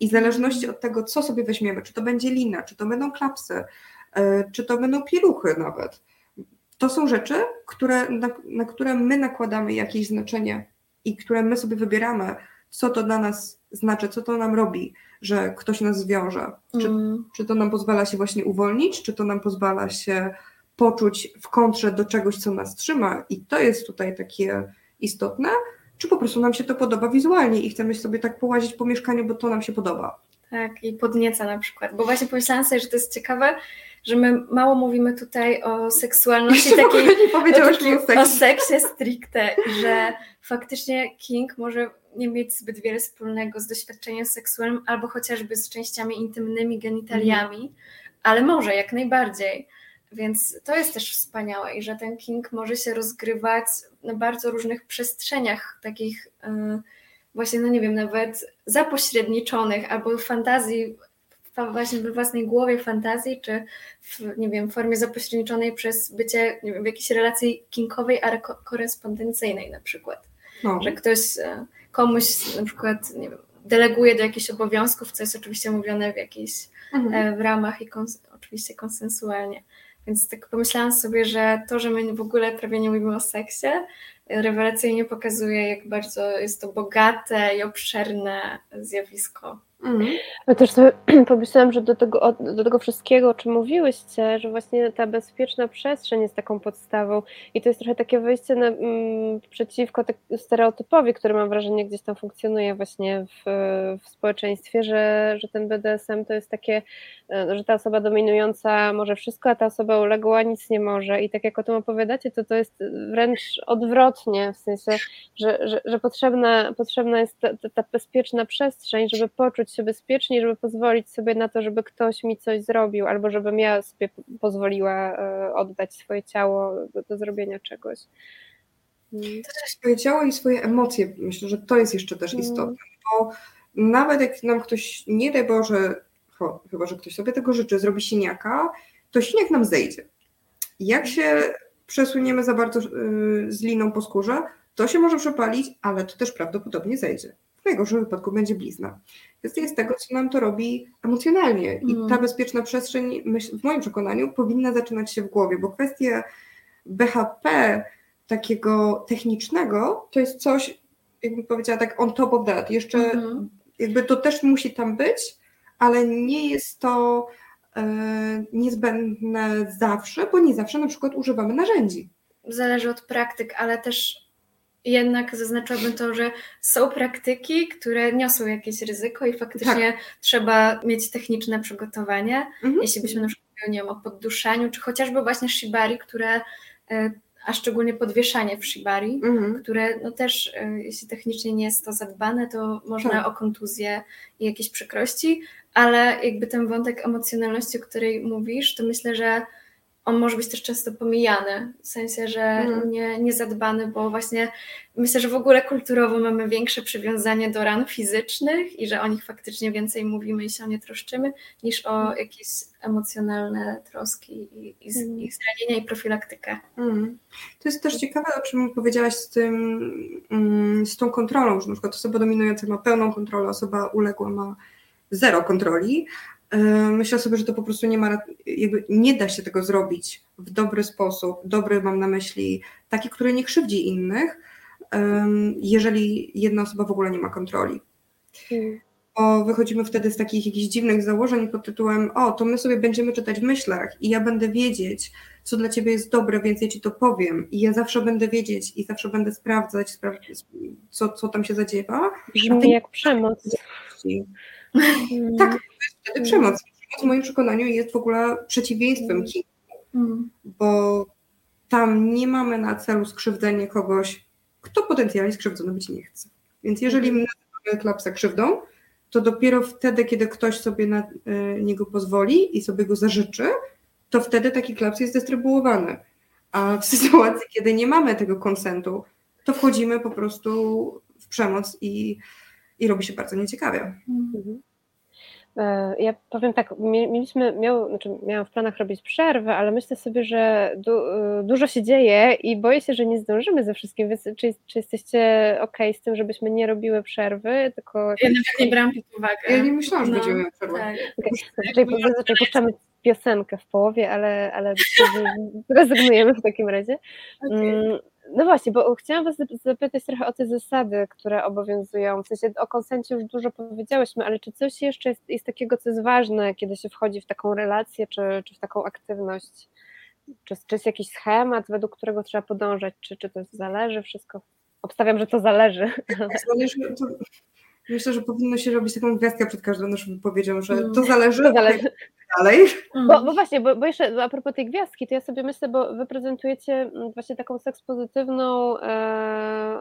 I w zależności od tego, co sobie weźmiemy, czy to będzie lina, czy to będą klapsy, e, czy to będą pieluchy nawet, to są rzeczy, które, na, na które my nakładamy jakieś znaczenie i które my sobie wybieramy, co to dla nas znaczy, co to nam robi, że ktoś nas zwiąże. Czy, mm. czy to nam pozwala się właśnie uwolnić, czy to nam pozwala się poczuć w kontrze do czegoś, co nas trzyma, i to jest tutaj takie istotne, czy po prostu nam się to podoba wizualnie i chcemy sobie tak połazić po mieszkaniu, bo to nam się podoba. Tak, i podnieca na przykład, bo właśnie pomyślałam sobie, że to jest ciekawe, że my mało mówimy tutaj o seksualności Jeszcze takiej, nie o, takiej, o seksie stricte, że faktycznie King może nie mieć zbyt wiele wspólnego z doświadczeniem seksualnym albo chociażby z częściami intymnymi, genitaliami, mm. ale może jak najbardziej. Więc to jest też wspaniałe i że ten King może się rozgrywać na bardzo różnych przestrzeniach, takich yy, właśnie, no nie wiem, nawet zapośredniczonych albo fantazji właśnie we własnej głowie fantazji, czy w, nie wiem, formie zapośredniczonej przez bycie wiem, w jakiejś relacji kinkowej, ale korespondencyjnej na przykład. No. Że ktoś e, komuś na przykład nie wiem, deleguje do jakichś obowiązków, co jest oczywiście mówione w jakichś mhm. E, w ramach i kons oczywiście konsensualnie. Więc tak pomyślałam sobie, że to, że my w ogóle prawie nie mówimy o seksie, rewelacyjnie pokazuje, jak bardzo jest to bogate i obszerne zjawisko. Mhm. Ja też sobie pomyślałam, że do tego, do tego wszystkiego, o czym mówiłyście, że właśnie ta bezpieczna przestrzeń jest taką podstawą i to jest trochę takie wyjście na, mm, przeciwko tak stereotypowi, który mam wrażenie gdzieś tam funkcjonuje właśnie w, w społeczeństwie, że, że ten BDSM to jest takie, e, że ta osoba dominująca może wszystko, a ta osoba uległa nic nie może i tak jak o tym opowiadacie, to to jest wręcz odwrotnie, w sensie, że, że, że potrzebna, potrzebna jest ta, ta bezpieczna przestrzeń, żeby poczuć się bezpiecznie, żeby pozwolić sobie na to, żeby ktoś mi coś zrobił, albo żebym ja sobie pozwoliła e, oddać swoje ciało do, do zrobienia czegoś. Mm. Swoje ciało i swoje emocje, myślę, że to jest jeszcze też mm. istotne, bo nawet jak nam ktoś, nie daj Boże, chyba, że ktoś sobie tego życzy, zrobi siniaka, to siniak nam zejdzie. Jak się przesuniemy za bardzo y, z liną po skórze, to się może przepalić, ale to też prawdopodobnie zejdzie. W najgorszym wypadku będzie blizna. Kwestia jest tego, co nam to robi emocjonalnie. I mm. ta bezpieczna przestrzeń, w moim przekonaniu, powinna zaczynać się w głowie, bo kwestie BHP takiego technicznego to jest coś, jakbym powiedziała tak, on top of that. Jeszcze mm. jakby to też musi tam być, ale nie jest to e, niezbędne zawsze, bo nie zawsze na przykład używamy narzędzi. Zależy od praktyk, ale też jednak zaznaczyłabym to, że są praktyki, które niosą jakieś ryzyko i faktycznie tak. trzeba mieć techniczne przygotowanie. Mhm. Jeśli byśmy na przykład nie wiem, o podduszaniu, czy chociażby właśnie shibari, które e, a szczególnie podwieszanie w shibari, mhm. które no też, e, jeśli technicznie nie jest to zadbane, to można tak. o kontuzję i jakieś przykrości, ale jakby ten wątek emocjonalności, o której mówisz, to myślę, że on może być też często pomijany, w sensie, że mm. nie, nie zadbany, bo właśnie myślę, że w ogóle kulturowo mamy większe przywiązanie do ran fizycznych i że o nich faktycznie więcej mówimy i się o nie troszczymy, niż o mhm. jakieś emocjonalne troski i, i, mm. ich zranienia i profilaktykę. Mm. To jest też ciekawe, o czym powiedziałaś z tym, mm, z tą kontrolą, że na przykład osoba dominująca ma pełną kontrolę, osoba uległa ma zero kontroli, myślę sobie, że to po prostu nie ma, jakby nie da się tego zrobić w dobry sposób, dobry mam na myśli, taki, który nie krzywdzi innych, jeżeli jedna osoba w ogóle nie ma kontroli. Hmm. Bo wychodzimy wtedy z takich jakichś dziwnych założeń pod tytułem: O, to my sobie będziemy czytać w myślach i ja będę wiedzieć, co dla ciebie jest dobre, więc ja ci to powiem. I ja zawsze będę wiedzieć i zawsze będę sprawdzać, co, co tam się zadziewa. Brzmi jak przemoc. tak, jest wtedy przemoc. Przemoc w moim przekonaniu jest w ogóle przeciwieństwem Mm. kingu, Mm. bo tam nie mamy na celu skrzywdzenie kogoś, kto potencjalnie skrzywdzony być nie chce. Więc jeżeli my nazywamy klapsa krzywdą, to dopiero wtedy, kiedy ktoś sobie na y, niego pozwoli i sobie go zażyczy, to wtedy taki klaps jest dystrybuowany. A w sytuacji, kiedy nie mamy tego konsentu, to wchodzimy po prostu w przemoc i, i robi się bardzo nieciekawie. Mm. Mhm. E, Ja powiem tak, mie- mieliśmy, miał, znaczy miałam w planach robić przerwę, ale myślę sobie, że du, e, dużo się dzieje i boję się, że nie zdążymy ze wszystkim, więc czy, czy jesteście ok z tym, żebyśmy nie robiły przerwy, tylko... Ja nawet nie brałam pod uwagę. Ja nie myślałam, że No, będziemy przerwę. Tak. Okay. Zazwyczaj, zazwyczaj puszczamy piosenkę w połowie, ale, ale rezygnujemy w takim razie. Okej. No właśnie, bo chciałam Was zap- zapytać trochę o te zasady, które obowiązują. W sensie o konsencie już dużo powiedziałyśmy, ale czy coś jeszcze jest, jest takiego, co jest ważne, kiedy się wchodzi w taką relację, czy, czy w taką aktywność? Czy, czy jest jakiś schemat, według którego trzeba podążać, czy, czy to zależy wszystko? Obstawiam, że to zależy. Zależy, to, myślę, że powinno się robić taką gwiazdkę przed każdą naszą wypowiedzią, że Mm. to zależy, To zależy. dalej. Mm. Bo, bo właśnie, bo, bo jeszcze a propos tej gwiazdki, to ja sobie myślę, bo wy prezentujecie mm, właśnie taką sekspozytywną, e,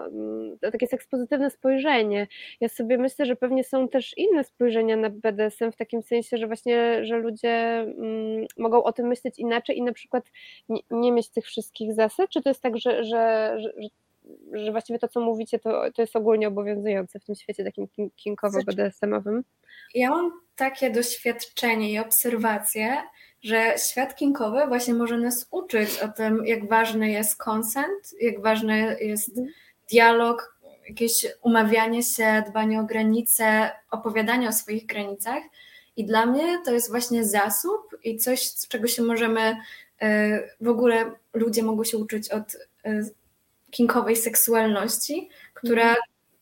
mm, takie sekspozytywne spojrzenie. Ja sobie myślę, że pewnie są też inne spojrzenia na BDSM w takim sensie, że właśnie, że ludzie mm, mogą o tym myśleć inaczej i na przykład nie, nie mieć tych wszystkich zasad, czy to jest tak, że, że, że, że że właściwie to, co mówicie, to, to jest ogólnie obowiązujące w tym świecie takim kin- kinkowo-BDSM-owym? Ja mam takie doświadczenie i obserwacje, że świat kinkowy właśnie może nas uczyć o tym, jak ważny jest konsent, jak ważny jest Mhm. dialog, jakieś umawianie się, dbanie o granice, opowiadanie o swoich granicach. I dla mnie to jest właśnie zasób i coś, z czego się możemy, e, w ogóle ludzie mogą się uczyć od e, kinkowej seksualności, która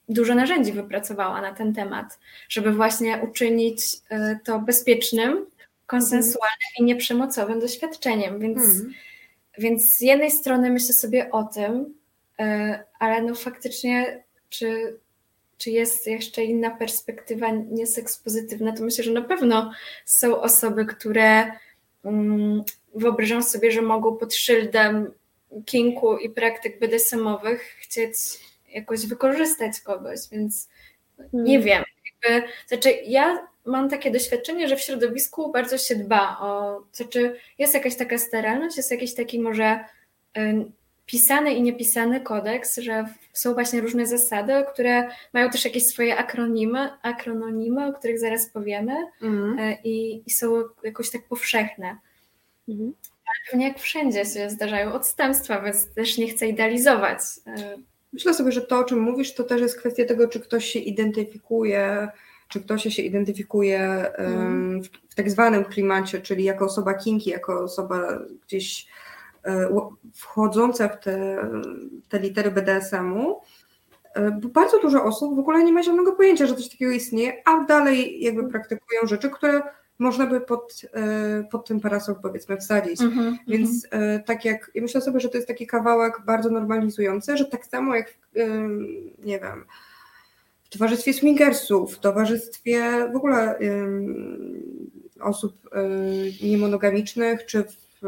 dużo narzędzi wypracowała na ten temat, żeby właśnie uczynić e, to bezpiecznym, konsensualnym i nieprzemocowym doświadczeniem. Więc, Mhm. więc z jednej strony myślę sobie o tym, e, ale no faktycznie, czy, czy jest jeszcze inna perspektywa niesekspozytywna, to myślę, że na pewno są osoby, które mm, wyobrażam sobie, że mogą pod szyldem kinku i praktyk BDSM-owych chcieć jakoś wykorzystać kogoś, więc nie Hmm. wiem. Jakby, znaczy ja mam takie doświadczenie, że w środowisku bardzo się dba o, znaczy jest jakaś taka sterylność, jest jakiś taki może y, pisany i niepisany kodeks, że są właśnie różne zasady, które mają też jakieś swoje akronimy, akrononimy, o których zaraz powiemy Mhm. y, i, i są jakoś tak powszechne. Mhm. Pewnie jak wszędzie się zdarzają odstępstwa, więc też nie chcę idealizować. y, Myślę sobie, że to, o czym mówisz, to też jest kwestia tego, czy ktoś się identyfikuje, czy ktoś się identyfikuje em, w, w tak zwanym klimacie, czyli jako osoba kinki, jako osoba gdzieś e, wchodząca w te, te litery BDSM-u. E, Bo bardzo dużo osób w ogóle nie ma zielonego pojęcia, że coś takiego istnieje, a dalej jakby praktykują rzeczy, które można by pod, e, pod ten parasol powiedzmy wsadzić. Mhm, Więc e, tak jak, ja myślę sobie, że to jest taki kawałek bardzo normalizujący, że tak samo jak, em, nie wiem, w towarzystwie swingersów, w towarzystwie w ogóle osób e, niemonogamicznych, czy w,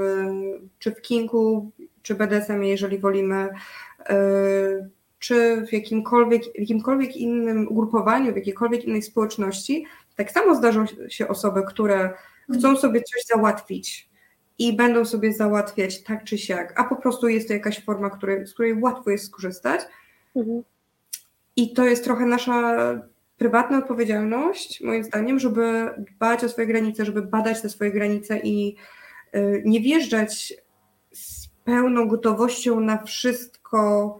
czy w kinku, czy BDSM, jeżeli wolimy, e, czy w jakimkolwiek, w jakimkolwiek innym ugrupowaniu, w jakiejkolwiek innej społeczności, tak samo zdarzą się osoby, które chcą sobie coś załatwić i będą sobie załatwiać tak czy siak, a po prostu jest to jakaś forma, której, z której łatwo jest skorzystać. Mhm. I to jest trochę nasza prywatna odpowiedzialność, moim zdaniem, żeby dbać o swoje granice, żeby badać te swoje granice i y, nie wjeżdżać z pełną gotowością na wszystko,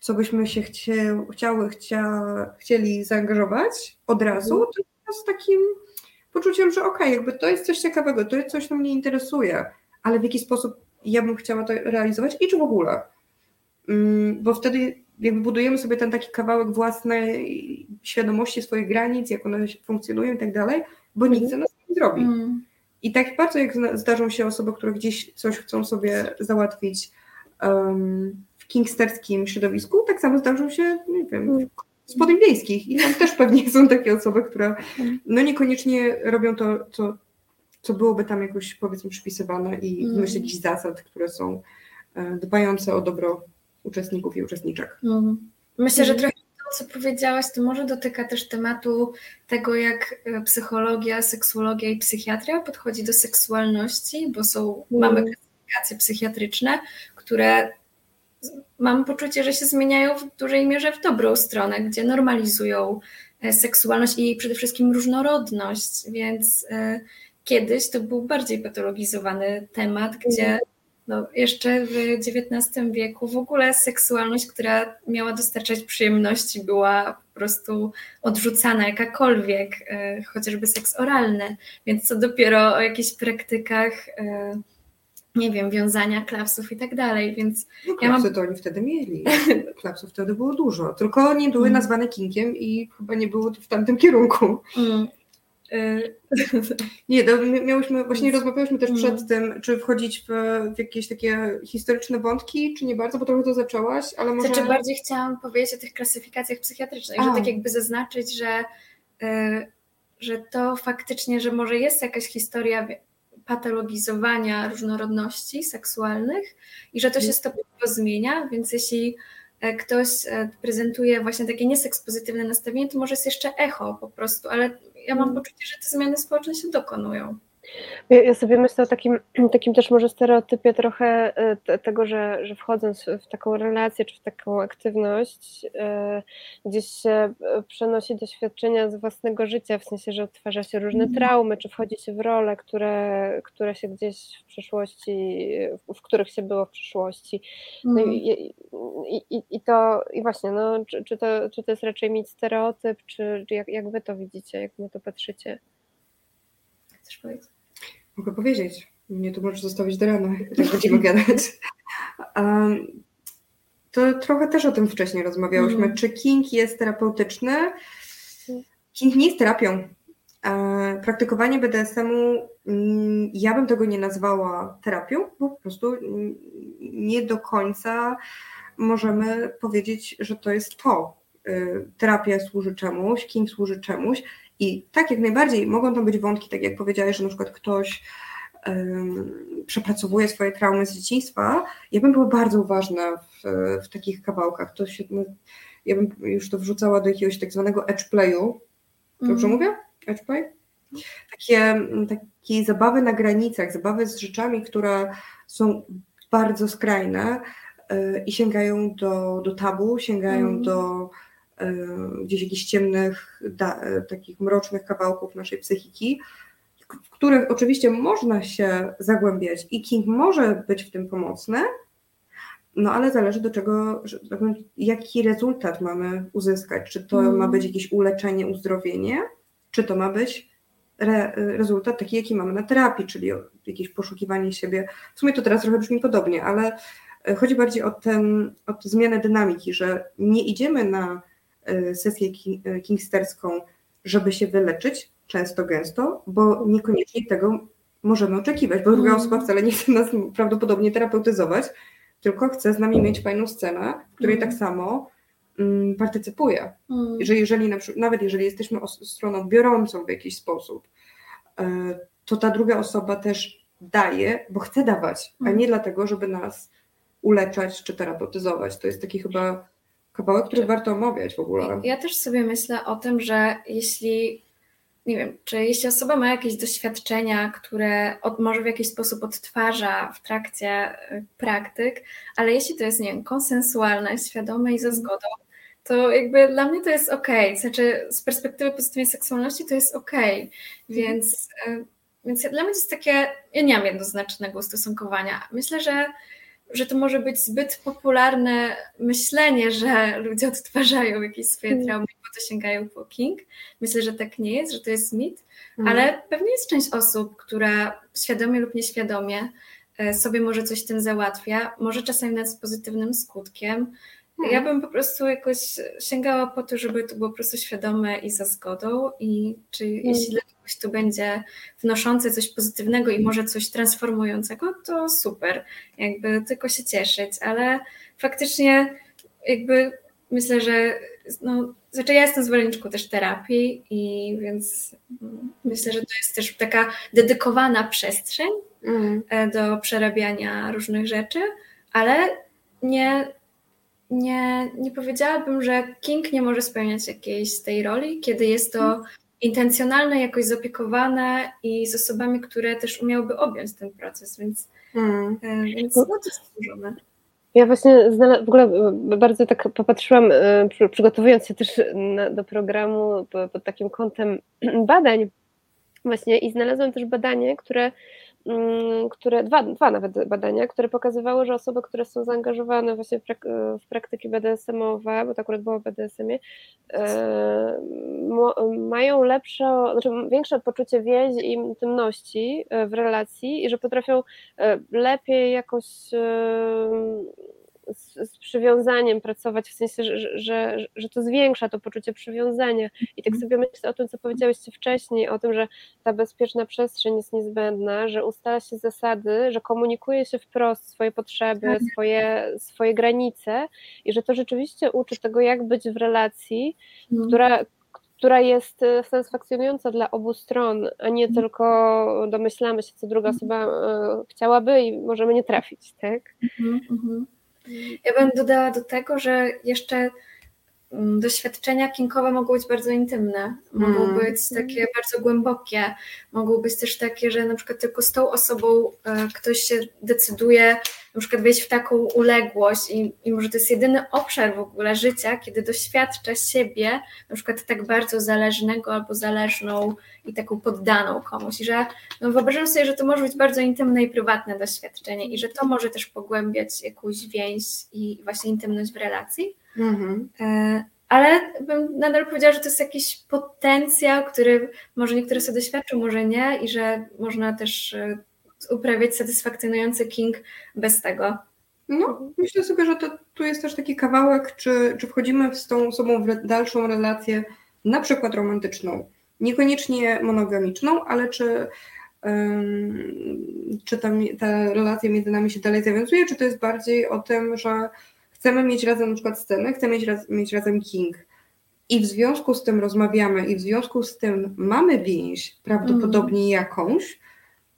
co byśmy się chcie, chciały, chcia, chcieli zaangażować od razu, tylko z takim poczuciem, że okej, jakby to jest coś ciekawego, to jest coś, co mnie interesuje, ale w jaki sposób ja bym chciała to realizować i czy w ogóle. Mm, Bo wtedy jakby budujemy sobie ten taki kawałek własnej świadomości swoich granic, jak one funkcjonują i tak dalej, bo nikt za nas nie zrobi. Mhm. I tak bardzo jak zdarzą się osoby, które gdzieś coś chcą sobie załatwić um, kingsterskim środowisku, tak samo zdarzą się, nie wiem, w spodni wiejskich i tam też pewnie są takie osoby, które no niekoniecznie robią to, co, co byłoby tam jakoś powiedzmy przypisywane i mm. myślę jakichś zasad, które są e, dbające o dobro uczestników i uczestniczek. Mm. Myślę, że trochę to, co powiedziałaś, to może dotyka też tematu tego, jak e, psychologia, seksuologia i psychiatria podchodzi do seksualności, bo są, mm. mamy klasyfikacje psychiatryczne, które mam poczucie, że się zmieniają w dużej mierze w dobrą stronę, gdzie normalizują e, seksualność i przede wszystkim różnorodność, więc e, kiedyś to był bardziej patologizowany temat, gdzie mhm. no, jeszcze w XIX wieku w ogóle seksualność, która miała dostarczać przyjemności, była po prostu odrzucana jakakolwiek, e, chociażby seks oralny, więc co dopiero o jakichś praktykach nie wiem, wiązania klapsów i tak dalej, więc no, klapsy ja mam... to oni wtedy mieli. Klapsów wtedy było dużo, tylko nie były mm. nazwane kinkiem i chyba nie było w tamtym kierunku. Mm. Y, nie, to miałyśmy, właśnie rozmawiałyśmy też przed mm. tym, czy wchodzić w, w, jakieś takie historyczne wątki, czy nie bardzo, bo trochę to zaczęłaś, ale może... Znaczy bardziej chciałam powiedzieć o tych klasyfikacjach psychiatrycznych, A. że tak jakby zaznaczyć, że, y, że to faktycznie, że może jest jakaś historia patologizowania różnorodności seksualnych i że to się mhm. stopniowo zmienia, więc jeśli e, ktoś e, prezentuje właśnie takie niesekspozytywne nastawienie, to może jest jeszcze echo po prostu, ale ja mam mhm. poczucie, że te zmiany społeczne się dokonują. Ja, sobie myślę o takim, takim też może stereotypie trochę e, tego, że, że wchodząc w taką relację czy w taką aktywność, e, gdzieś się e, przenosi doświadczenia z własnego życia, w sensie, że odtwarza się różne mhm. traumy, czy wchodzi się w role, które, które się gdzieś w przeszłości, w których się było w przeszłości. No i, mhm. i, i, i, to, i właśnie, no, czy, czy, to, czy to jest raczej mieć stereotyp, czy, czy jak, jak wy to widzicie, jak na to patrzycie? Chcesz powiedzieć? Mogę powiedzieć. Mnie tu możesz zostawić do rana, jak będziemy gadać. Um, to trochę też o tym wcześniej rozmawiałyśmy. Mm. Czy King jest terapeutyczny? King nie jest terapią. E, praktykowanie BDSM-u, mm, ja bym tego nie nazwała terapią, bo po prostu nie do końca możemy powiedzieć, że to jest to. E, terapia służy czemuś, King służy czemuś i tak jak najbardziej mogą tam być wątki, tak jak powiedziałeś, że na przykład ktoś um, przepracowuje swoje traumy z dzieciństwa. Ja bym była bardzo uważna w, w takich kawałkach. To się, no, ja bym już to wrzucała do jakiegoś tak zwanego edge playu. Dobrze mm. mówię? Edge play? Takie, takie zabawy na granicach, zabawy z rzeczami, które są bardzo skrajne yy, i sięgają do, do tabu, sięgają mm. do gdzieś jakichś ciemnych, da, takich mrocznych kawałków naszej psychiki, w których oczywiście można się zagłębiać i King może być w tym pomocny, no ale zależy do czego, jaki rezultat mamy uzyskać. Czy to mm. ma być jakieś uleczenie, uzdrowienie, czy to ma być re, rezultat taki, jaki mamy na terapii, czyli jakieś poszukiwanie siebie. W sumie to teraz trochę brzmi podobnie, ale e, chodzi bardziej o, ten, o tę zmianę dynamiki, że nie idziemy na E, sesję e, kingsterską, żeby się wyleczyć, często gęsto, bo niekoniecznie tego możemy oczekiwać, bo druga mm. osoba wcale nie chce nas prawdopodobnie terapeutyzować, tylko chce z nami mieć fajną scenę, w której mm. tak samo mm, partycypuje. Mm. Że jeżeli na przykład, nawet jeżeli jesteśmy stroną biorącą w jakiś sposób, e, to ta druga osoba też daje, bo chce dawać, a nie dlatego, żeby nas uleczać czy terapeutyzować. To jest taki chyba kawałek, który warto omawiać w ogóle. Ja też sobie myślę o tym, że jeśli, nie wiem, czy jeśli osoba ma jakieś doświadczenia, które od, może w jakiś sposób odtwarza w trakcie y, praktyk, ale jeśli to jest, nie wiem, konsensualne, świadome i za zgodą, to jakby dla mnie to jest ok. Znaczy, z perspektywy pozytywnej seksualności to jest ok. Mhm. Więc, y, więc dla mnie to jest takie, ja nie mam jednoznacznego ustosunkowania. Myślę, że że to może być zbyt popularne myślenie, że ludzie odtwarzają jakieś swoje mm. traumy, bo to sięgają po King. Myślę, że tak nie jest, że to jest mit, mm. ale pewnie jest część osób, która świadomie lub nieświadomie e, sobie może coś tym załatwia, może czasami nawet z pozytywnym skutkiem. Ja mm. bym po prostu jakoś sięgała po to, żeby to było po prostu świadome i za zgodą i czy jeśli ktoś tu będzie wnoszący coś pozytywnego i może coś transformującego, to super, jakby tylko się cieszyć, ale faktycznie jakby myślę, że no, znaczy ja jestem zwolenniczką też terapii i więc myślę, że to jest też taka dedykowana przestrzeń mm. do przerabiania różnych rzeczy, ale nie, nie, nie powiedziałabym, że King nie może spełniać jakiejś tej roli, kiedy jest to mm. intencjonalne, jakoś zapiekowane i z osobami, które też umiałyby objąć ten proces, więc, mm. E, więc no, to jest stworzone. Ja właśnie w ogóle e, bardzo tak popatrzyłam, e, przygotowując się też na, do programu pod takim kątem badań właśnie i znalazłam też badanie, które które, dwa, dwa nawet badania, które pokazywały, że osoby, które są zaangażowane właśnie w, prak w praktyki BDSM-owe, bo to akurat było w BDSM-ie, e, mają lepsze, znaczy większe poczucie więzi i intymności e, w relacji i że potrafią e, lepiej jakoś z, z, przywiązaniem pracować, w sensie, że, że, że to zwiększa to poczucie przywiązania. I tak mhm. sobie myślę o tym, co powiedziałyście wcześniej, o tym, że ta bezpieczna przestrzeń jest niezbędna, że ustala się zasady, że komunikuje się wprost swoje potrzeby, tak. swoje, swoje granice i że to rzeczywiście uczy tego, jak być w relacji, mhm. która, która jest e, satysfakcjonująca dla obu stron, a nie mhm. tylko domyślamy się, co druga osoba e, chciałaby i możemy nie trafić, tak? Mhm, ja bym dodała do tego, że jeszcze doświadczenia kinkowe mogą być bardzo intymne, mogą mm. być takie bardzo głębokie, mogą być też takie, że na przykład tylko z tą osobą e, ktoś się decyduje na przykład wejść w taką uległość i, i może to jest jedyny obszar w ogóle życia, kiedy doświadcza siebie na przykład tak bardzo zależnego albo zależną i taką poddaną komuś. I że no wyobrażam sobie, że to może być bardzo intymne i prywatne doświadczenie i że to może też pogłębiać jakąś więź i właśnie intymność w relacji. Mhm. E, ale bym nadal powiedziała, że to jest jakiś potencjał, który może niektóre sobie doświadczą, może nie, i że można też e, uprawiać satysfakcjonujący king bez tego. No, myślę sobie, że to, tu jest też taki kawałek, czy, czy wchodzimy z tą osobą w dalszą relację, na przykład romantyczną, niekoniecznie monogamiczną, ale czy, um, czy ta, ta relacja między nami się dalej zawiązuje, czy to jest bardziej o tym, że chcemy mieć razem na przykład scenę, chcemy mieć, raz, mieć razem king. I w związku z tym rozmawiamy, i w związku z tym mamy więź prawdopodobnie mm. jakąś,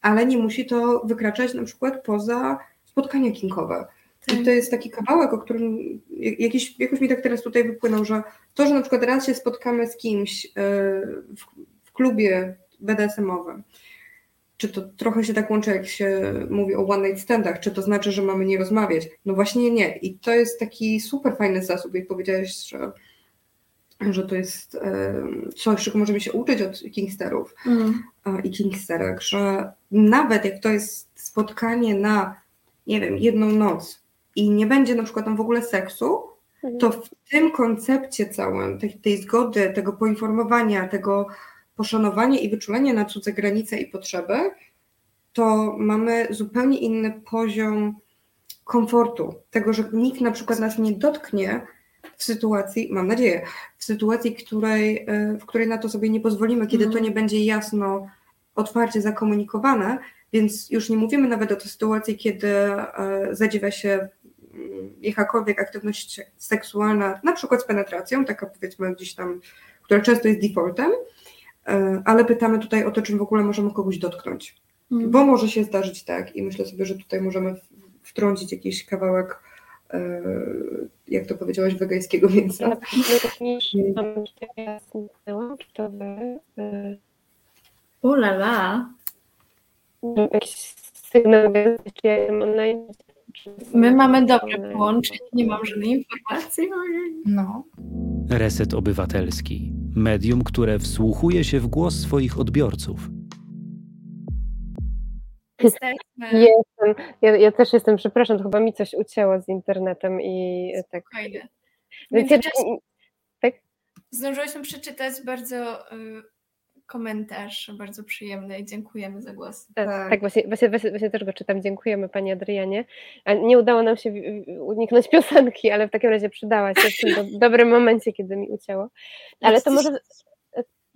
ale nie musi to wykraczać na przykład poza spotkania kinkowe. Tak. I to jest taki kawałek, o którym jakiś, jakoś mi tak teraz tutaj wypłynął, że to, że na przykład raz się spotkamy z kimś e, w, w klubie BDSM-owym, czy to trochę się tak łączy, jak się mówi o one night standach, czy to znaczy, że mamy nie rozmawiać? No właśnie nie. I to jest taki super fajny zasób, jak powiedziałeś, że że to jest coś, czego możemy się uczyć od kingsterów mm. i kingsterek, że nawet jak to jest spotkanie na, nie wiem, jedną noc i nie będzie na przykład tam w ogóle seksu, mm. to w tym koncepcie całym, tej, tej zgody, tego poinformowania, tego poszanowania i wyczulenia na cudze granice i potrzeby, to mamy zupełnie inny poziom komfortu, tego, że nikt na przykład nas nie dotknie, w sytuacji, mam nadzieję, w sytuacji, której, e, w której na to sobie nie pozwolimy, kiedy to mhm. nie będzie jasno, otwarcie zakomunikowane, więc już nie mówimy nawet o tej sytuacji, kiedy e, zadziwia się mm, jakakolwiek aktywność seksualna, na przykład z penetracją, taka powiedzmy gdzieś tam, która często jest defaultem, ale pytamy tutaj o to, czy w ogóle możemy kogoś dotknąć. Mm. Bo może się zdarzyć tak i myślę sobie, że tutaj możemy wtrącić jakiś kawałek E, jak to powiedziałaś, wegańskiego mięsa. O la la. Jakiś sygnał, czy ja online. My mamy dobre połączenie, nie mam żadnej informacji. No. Reset Obywatelski. Medium, które wsłuchuje się w głos swoich odbiorców. Jestem. Ja, ja, też jestem, przepraszam, to chyba mi coś ucięło z internetem i tak. Spokojnie. Więc ja, tak? Zdążyłyśmy przeczytać bardzo y, komentarz, bardzo przyjemny i dziękujemy za głos. Tak, tak. tak właśnie, właśnie, właśnie, właśnie, też go czytam. Dziękujemy Pani Adrianie. Nie udało nam się uniknąć piosenki, ale w takim razie przydała się w tym do, dobrym momencie, kiedy mi ucięło. Ale to może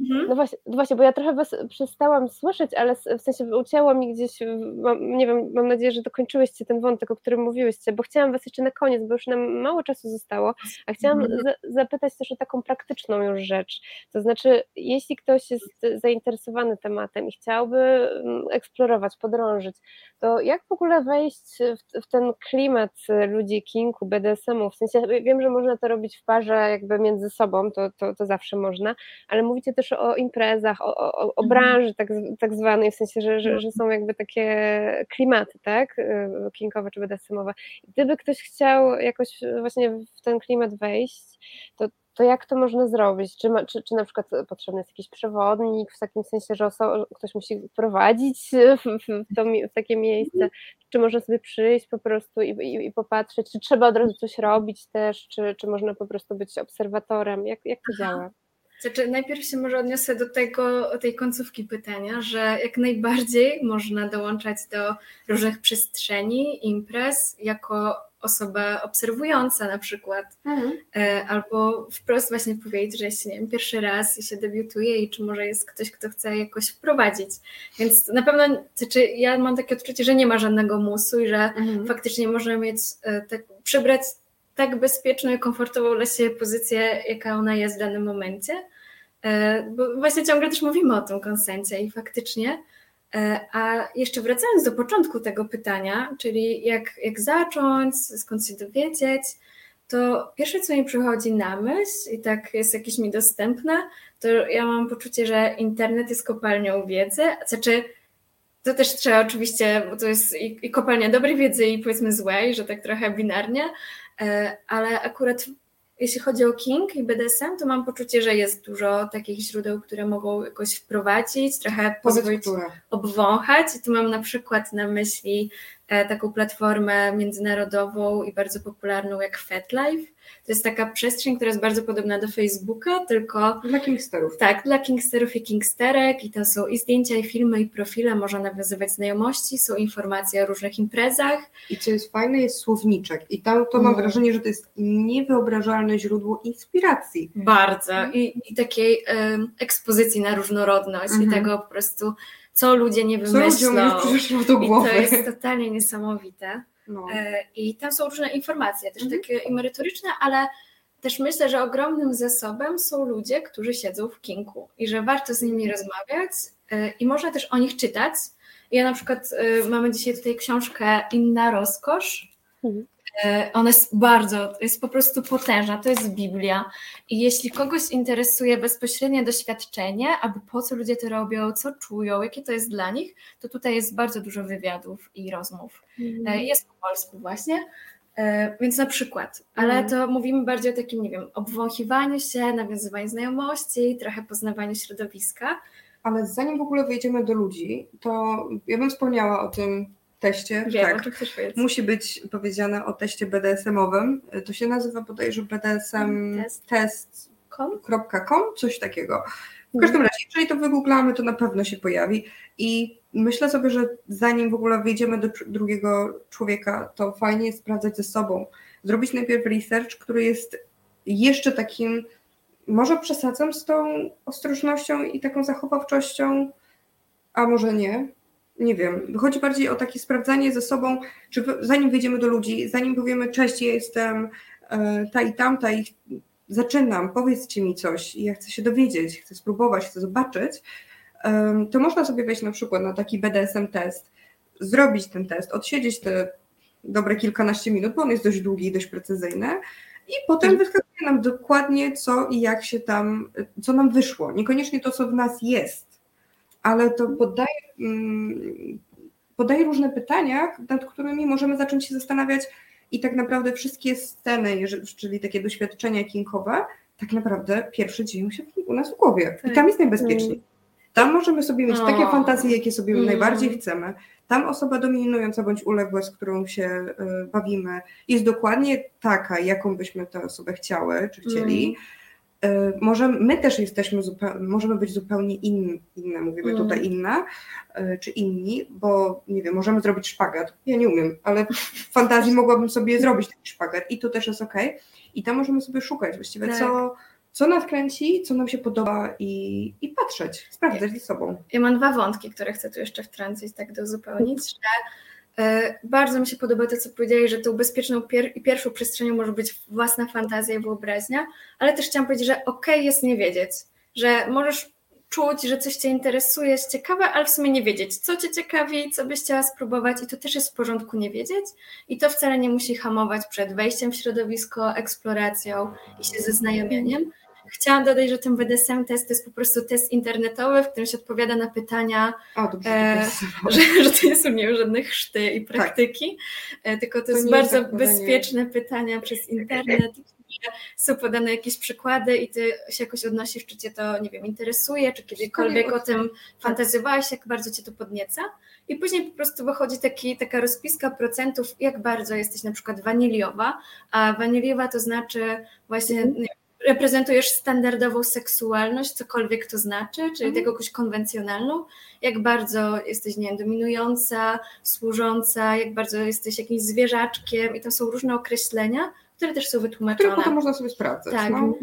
Mhm. No, właśnie, no właśnie, bo ja trochę was przestałam słyszeć, ale w sensie ucięło mi gdzieś, mam, nie wiem, mam nadzieję, że dokończyłyście ten wątek, o którym mówiłyście, bo chciałam was jeszcze na koniec, bo już nam mało czasu zostało, a chciałam mhm. za, zapytać też o taką praktyczną już rzecz, to znaczy, jeśli ktoś jest zainteresowany tematem i chciałby mm, eksplorować, podrążyć, to jak w ogóle wejść w, w ten klimat ludzi kinku, BDSM-u, w sensie wiem, że można to robić w parze jakby między sobą, to, to, to zawsze można, ale mówicie też też o imprezach, o, o, o mhm. branży tak, tak zwanej, w sensie, że, że, że są jakby takie klimaty, tak, y, kinkowe czy BDSM-owe. Gdyby ktoś chciał jakoś właśnie w ten klimat wejść, to, to jak to można zrobić? Czy, ma, czy, czy na przykład potrzebny jest jakiś przewodnik, w takim sensie, że ktoś musi prowadzić w, w, to, w, takie miejsce? Mhm. Czy można sobie przyjść po prostu i, i, i, popatrzeć? Czy trzeba od razu coś robić też? Czy, czy można po prostu być obserwatorem? Jak, jak to działa? Znaczy, najpierw się może odniosę do tego, tej końcówki pytania, że jak najbardziej można dołączać do różnych przestrzeni, imprez jako osoba obserwująca na przykład, mhm. E, albo wprost właśnie powiedzieć, że jeśli nie wiem, pierwszy raz i się debiutuje i czy może jest ktoś, kto chce jakoś wprowadzić. Więc na pewno, znaczy ja mam takie odczucie, że nie ma żadnego musu i że mhm. faktycznie można mieć, e, tak, przybrać tak bezpieczną i komfortową dla siebie pozycję, jaka ona jest w danym momencie. E, bo właśnie ciągle też mówimy o tym konsencie i faktycznie. E, a jeszcze wracając do początku tego pytania, czyli jak, jak zacząć, skąd się dowiedzieć, to pierwsze, co mi przychodzi na myśl i tak jest jakieś mi dostępne, to ja mam poczucie, że internet jest kopalnią wiedzy. Znaczy, to też trzeba oczywiście, bo to jest i, i kopalnia dobrej wiedzy i powiedzmy złej, że tak trochę binarnie, ale akurat jeśli chodzi o King i BDSM, to mam poczucie, że jest dużo takich źródeł, które mogą jakoś wprowadzić, trochę pozwolić obwąchać. I tu mam na przykład na myśli e, taką platformę międzynarodową i bardzo popularną jak FetLife, to jest taka przestrzeń, która jest bardzo podobna do Facebooka, tylko... Dla kingsterów. Tak, dla kingsterów i kingsterek i tam są i zdjęcia, i filmy, i profile, można nawiązywać znajomości, są informacje o różnych imprezach. I co jest fajne, jest słowniczek i tam to mam mm. wrażenie, że to jest niewyobrażalne źródło inspiracji. Bardzo i, i takiej um, ekspozycji na różnorodność mm -hmm. i mhm. tego po prostu co ludzie nie wymyślą. Co ludziom do głowy. I to jest totalnie niesamowite. No. E, I tam są różne informacje, też mhm. takie merytoryczne, ale też myślę, że ogromnym zasobem są ludzie, którzy siedzą w kinku i że warto z nimi rozmawiać e, i można też o nich czytać. Ja na przykład e, mamy dzisiaj tutaj książkę Inna Rozkosz. Mhm. E, ona jest bardzo, jest po prostu potężna, to jest Biblia. I jeśli kogoś interesuje bezpośrednie doświadczenie, albo po co ludzie to robią, co czują, jakie to jest dla nich, to tutaj jest bardzo dużo wywiadów i rozmów. Mm. Jest po polsku właśnie. E, więc na przykład, ale mm. to mówimy bardziej o takim, nie wiem, obwąchiwaniu się, nawiązywaniu znajomości, trochę poznawaniu środowiska. Ale zanim w ogóle wejdziemy do ludzi, to ja bym wspomniała o tym teście. Wiem, tak. Musi być powiedziane o teście BDSM-owym. To się nazywa bodajże BDSM test.com, coś takiego. W każdym razie, jeżeli to wygooglamy, to na pewno się pojawi. I myślę sobie, że zanim w ogóle wejdziemy do drugiego człowieka, to fajnie jest sprawdzać ze sobą. Zrobić najpierw research, który jest jeszcze takim, może przesadzam z tą ostrożnością i taką zachowawczością, a może nie, nie wiem, chodzi bardziej o takie sprawdzanie ze sobą, czy zanim wyjdziemy do ludzi, zanim powiemy cześć, ja jestem e, ta i tamta i zaczynam, powiedzcie mi coś i ja chcę się dowiedzieć, chcę spróbować, chcę zobaczyć, to można sobie wejść na przykład na taki BDSM test, zrobić ten test, odsiedzieć te dobre kilkanaście minut, bo on jest dość długi i dość precyzyjny i potem mhm. wyskakuje nam dokładnie co i jak się tam, co nam wyszło, niekoniecznie to, co w nas jest, ale to podaje, mm, podaje różne pytania, nad którymi możemy zacząć się zastanawiać i tak naprawdę wszystkie sceny, czyli takie doświadczenia kinkowe, tak naprawdę pierwsze dzieją się u nas w głowie i tam jest najbezpieczniej. Tam możemy sobie mieć takie fantazje, jakie sobie mm. najbardziej chcemy. Tam osoba dominująca bądź uległa, z którą się y, bawimy, jest dokładnie taka, jaką byśmy tę osobę chciały czy chcieli. Mm. E, może my też jesteśmy, możemy być zupełnie inni, inne, mówimy mm. tutaj inne, e, czy inni, bo nie wiem, możemy zrobić szpagat. Ja nie umiem, ale w fantazji mogłabym sobie zrobić taki szpagat i to też jest ok. I tam możemy sobie szukać właściwie, tak. co, co nas kręci, co nam się podoba i, i patrzeć, sprawdzać ze sobą. Ja mam dwa wątki, które chcę tu jeszcze wtrącić, tak do uzupełnić, że bardzo mi się podoba to, co powiedzieli, że tą bezpieczną i pierwszą przestrzenią może być własna fantazja i wyobraźnia, ale też chciałam powiedzieć, że okej okay jest nie wiedzieć, że możesz czuć, że coś Cię interesuje, jest ciekawe, ale w sumie nie wiedzieć, co Cię ciekawi, co byś chciała spróbować i to też jest w porządku nie wiedzieć i to wcale nie musi hamować przed wejściem w środowisko, eksploracją i się zeznajomieniem. Chciałam dodać, że ten BDSM test to jest po prostu test internetowy, w którym się odpowiada na pytania, o, dobrze, e, że, że to nie są nie żadne chrzty i tak. praktyki, tak. tylko to, to jest bardzo tak bezpieczne pytania przez internet są podane jakieś przykłady i ty się jakoś odnosisz, czy cię to, nie wiem, interesuje, czy kiedykolwiek o tym fantazjowałaś, jak bardzo cię to podnieca. I później po prostu wychodzi taki, taka rozpiska procentów, jak bardzo jesteś na przykład waniliowa, a waniliowa to znaczy właśnie mm. nie, reprezentujesz standardową seksualność, cokolwiek to znaczy, czyli mm. jakąś konwencjonalną, jak bardzo jesteś, nie wiem, dominująca, służąca, jak bardzo jesteś jakimś zwierzaczkiem i to są różne określenia, które też są wytłumaczone. Które potem można sobie sprawdzać. Tak. No.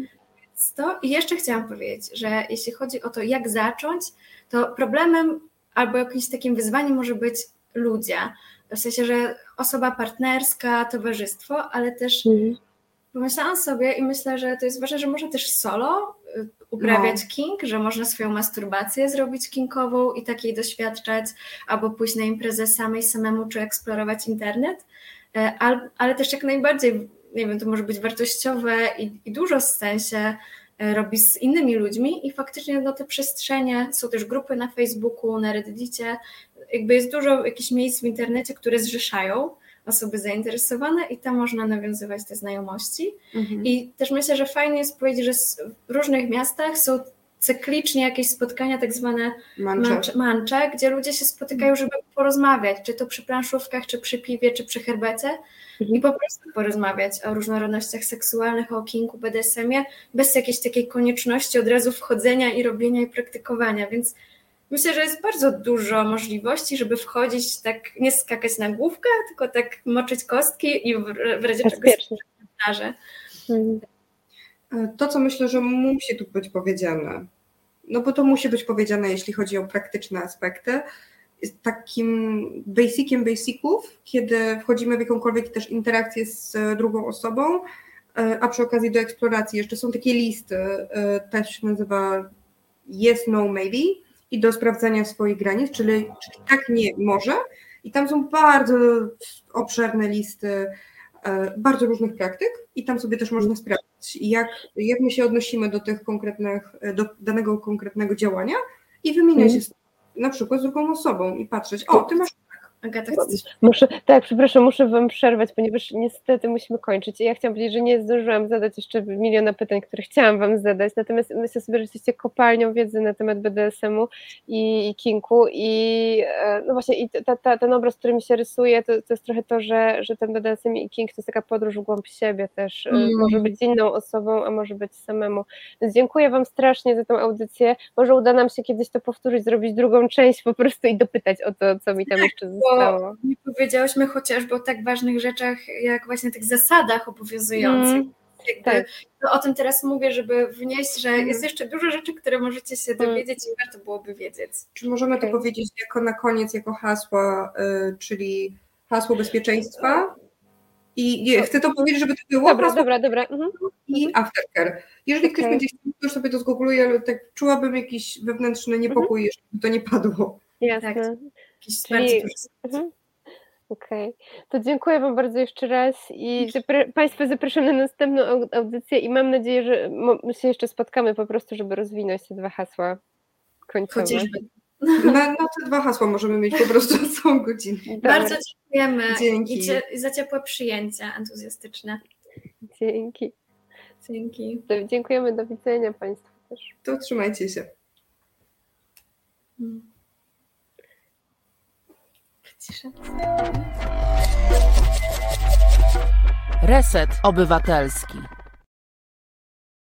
To, I jeszcze chciałam powiedzieć, że jeśli chodzi o to, jak zacząć, to problemem albo jakimś takim wyzwaniem może być ludzie. W sensie, że osoba partnerska, towarzystwo, ale też mhm. Pomyślałam sobie i myślę, że to jest ważne, że można też solo y, uprawiać no. king, że można swoją masturbację zrobić kinkową i takiej doświadczać, albo pójść na imprezę samej samemu, czy eksplorować internet, e, ale też jak najbardziej nie wiem, to może być wartościowe i, i dużo w sensie e, robi z innymi ludźmi i faktycznie no, te przestrzenie, są też grupy na Facebooku, na Reddicie, jakby jest dużo jakichś miejsc w internecie, które zrzeszają osoby zainteresowane i tam można nawiązywać te znajomości. Mhm. I też myślę, że fajnie jest powiedzieć, że w różnych miastach są cyklicznie jakieś spotkania, tak zwane mancze. mancze, gdzie ludzie się spotykają, żeby porozmawiać, czy to przy planszówkach, czy przy piwie, czy przy herbecie mhm. i po prostu porozmawiać o różnorodnościach seksualnych, o kingu, BDSM-ie, bez jakiejś takiej konieczności od razu wchodzenia i robienia i praktykowania, więc myślę, że jest bardzo dużo możliwości, żeby wchodzić tak, nie skakać na główkę, tylko tak moczyć kostki i w, w razie czego się mhm. To, co myślę, że musi tu być powiedziane, no bo to musi być powiedziane, jeśli chodzi o praktyczne aspekty, jest takim basiciem basiców, kiedy wchodzimy w jakąkolwiek też interakcję z drugą osobą, e, a przy okazji do eksploracji jeszcze są takie listy, e, też się nazywa yes, no, maybe i do sprawdzania swoich granic, czyli, czyli tak, nie, może. I tam są bardzo obszerne listy e, bardzo różnych praktyk i tam sobie też można sprawdzić, jak, jak my się odnosimy do tych konkretnych, do danego konkretnego działania i wymieniać się na przykład z drugą osobą i patrzeć, o, ty masz Agata, chcesz... Muszę, tak, przepraszam, muszę Wam przerwać, ponieważ niestety musimy kończyć. Ja chciałam powiedzieć, że nie zdążyłam zadać jeszcze miliona pytań, które chciałam Wam zadać, natomiast myślę sobie, że jesteście kopalnią wiedzy na temat BDSM-u i, i kinku i e, no właśnie i ta, ta, ten obraz, który mi się rysuje, to, to jest trochę to, że, że ten BDSM i kink to jest taka podróż w głąb siebie też. E, mm. Może być inną osobą, a może być samemu. Więc dziękuję Wam strasznie za tą audycję. Może uda nam się kiedyś to powtórzyć, zrobić drugą część po prostu i dopytać o to, co mi tam jeszcze zostało bo nie powiedziałyśmy chociażby o tak ważnych rzeczach, jak właśnie tych zasadach obowiązujących. Mm, tak. o tym teraz mówię, żeby wnieść, że mm. jest jeszcze dużo rzeczy, które możecie się mm. dowiedzieć mm. i warto byłoby wiedzieć. Czy możemy okay. to powiedzieć jako na koniec, jako hasło, y, czyli hasło bezpieczeństwa? I nie, chcę to powiedzieć, żeby to było. Dobra, hasło, dobra, dobra. Mhm. I aftercare. Jeżeli okay. ktoś będzie chciał, to już sobie to zgoogluje, ale tak czułabym jakiś wewnętrzny niepokój, mhm. żeby to nie padło. Jasne. Tak jakiś Czyli... Mhm. Okej, okay. to dziękuję Wam bardzo jeszcze raz i zapra Państwa zapraszam na następną audycję i mam nadzieję, że my się jeszcze spotkamy po prostu, żeby rozwinąć te dwa hasła końcowe. Chociażby. Na, na te dwa hasła możemy mieć po prostu całą godzinę. Bardzo dziękujemy Dzięki. I za ciepłe przyjęcie entuzjastyczne. Dzięki. Dzięki. dziękujemy, do widzenia Państwu też. To trzymajcie się. Hmm. Reset Obywatelski.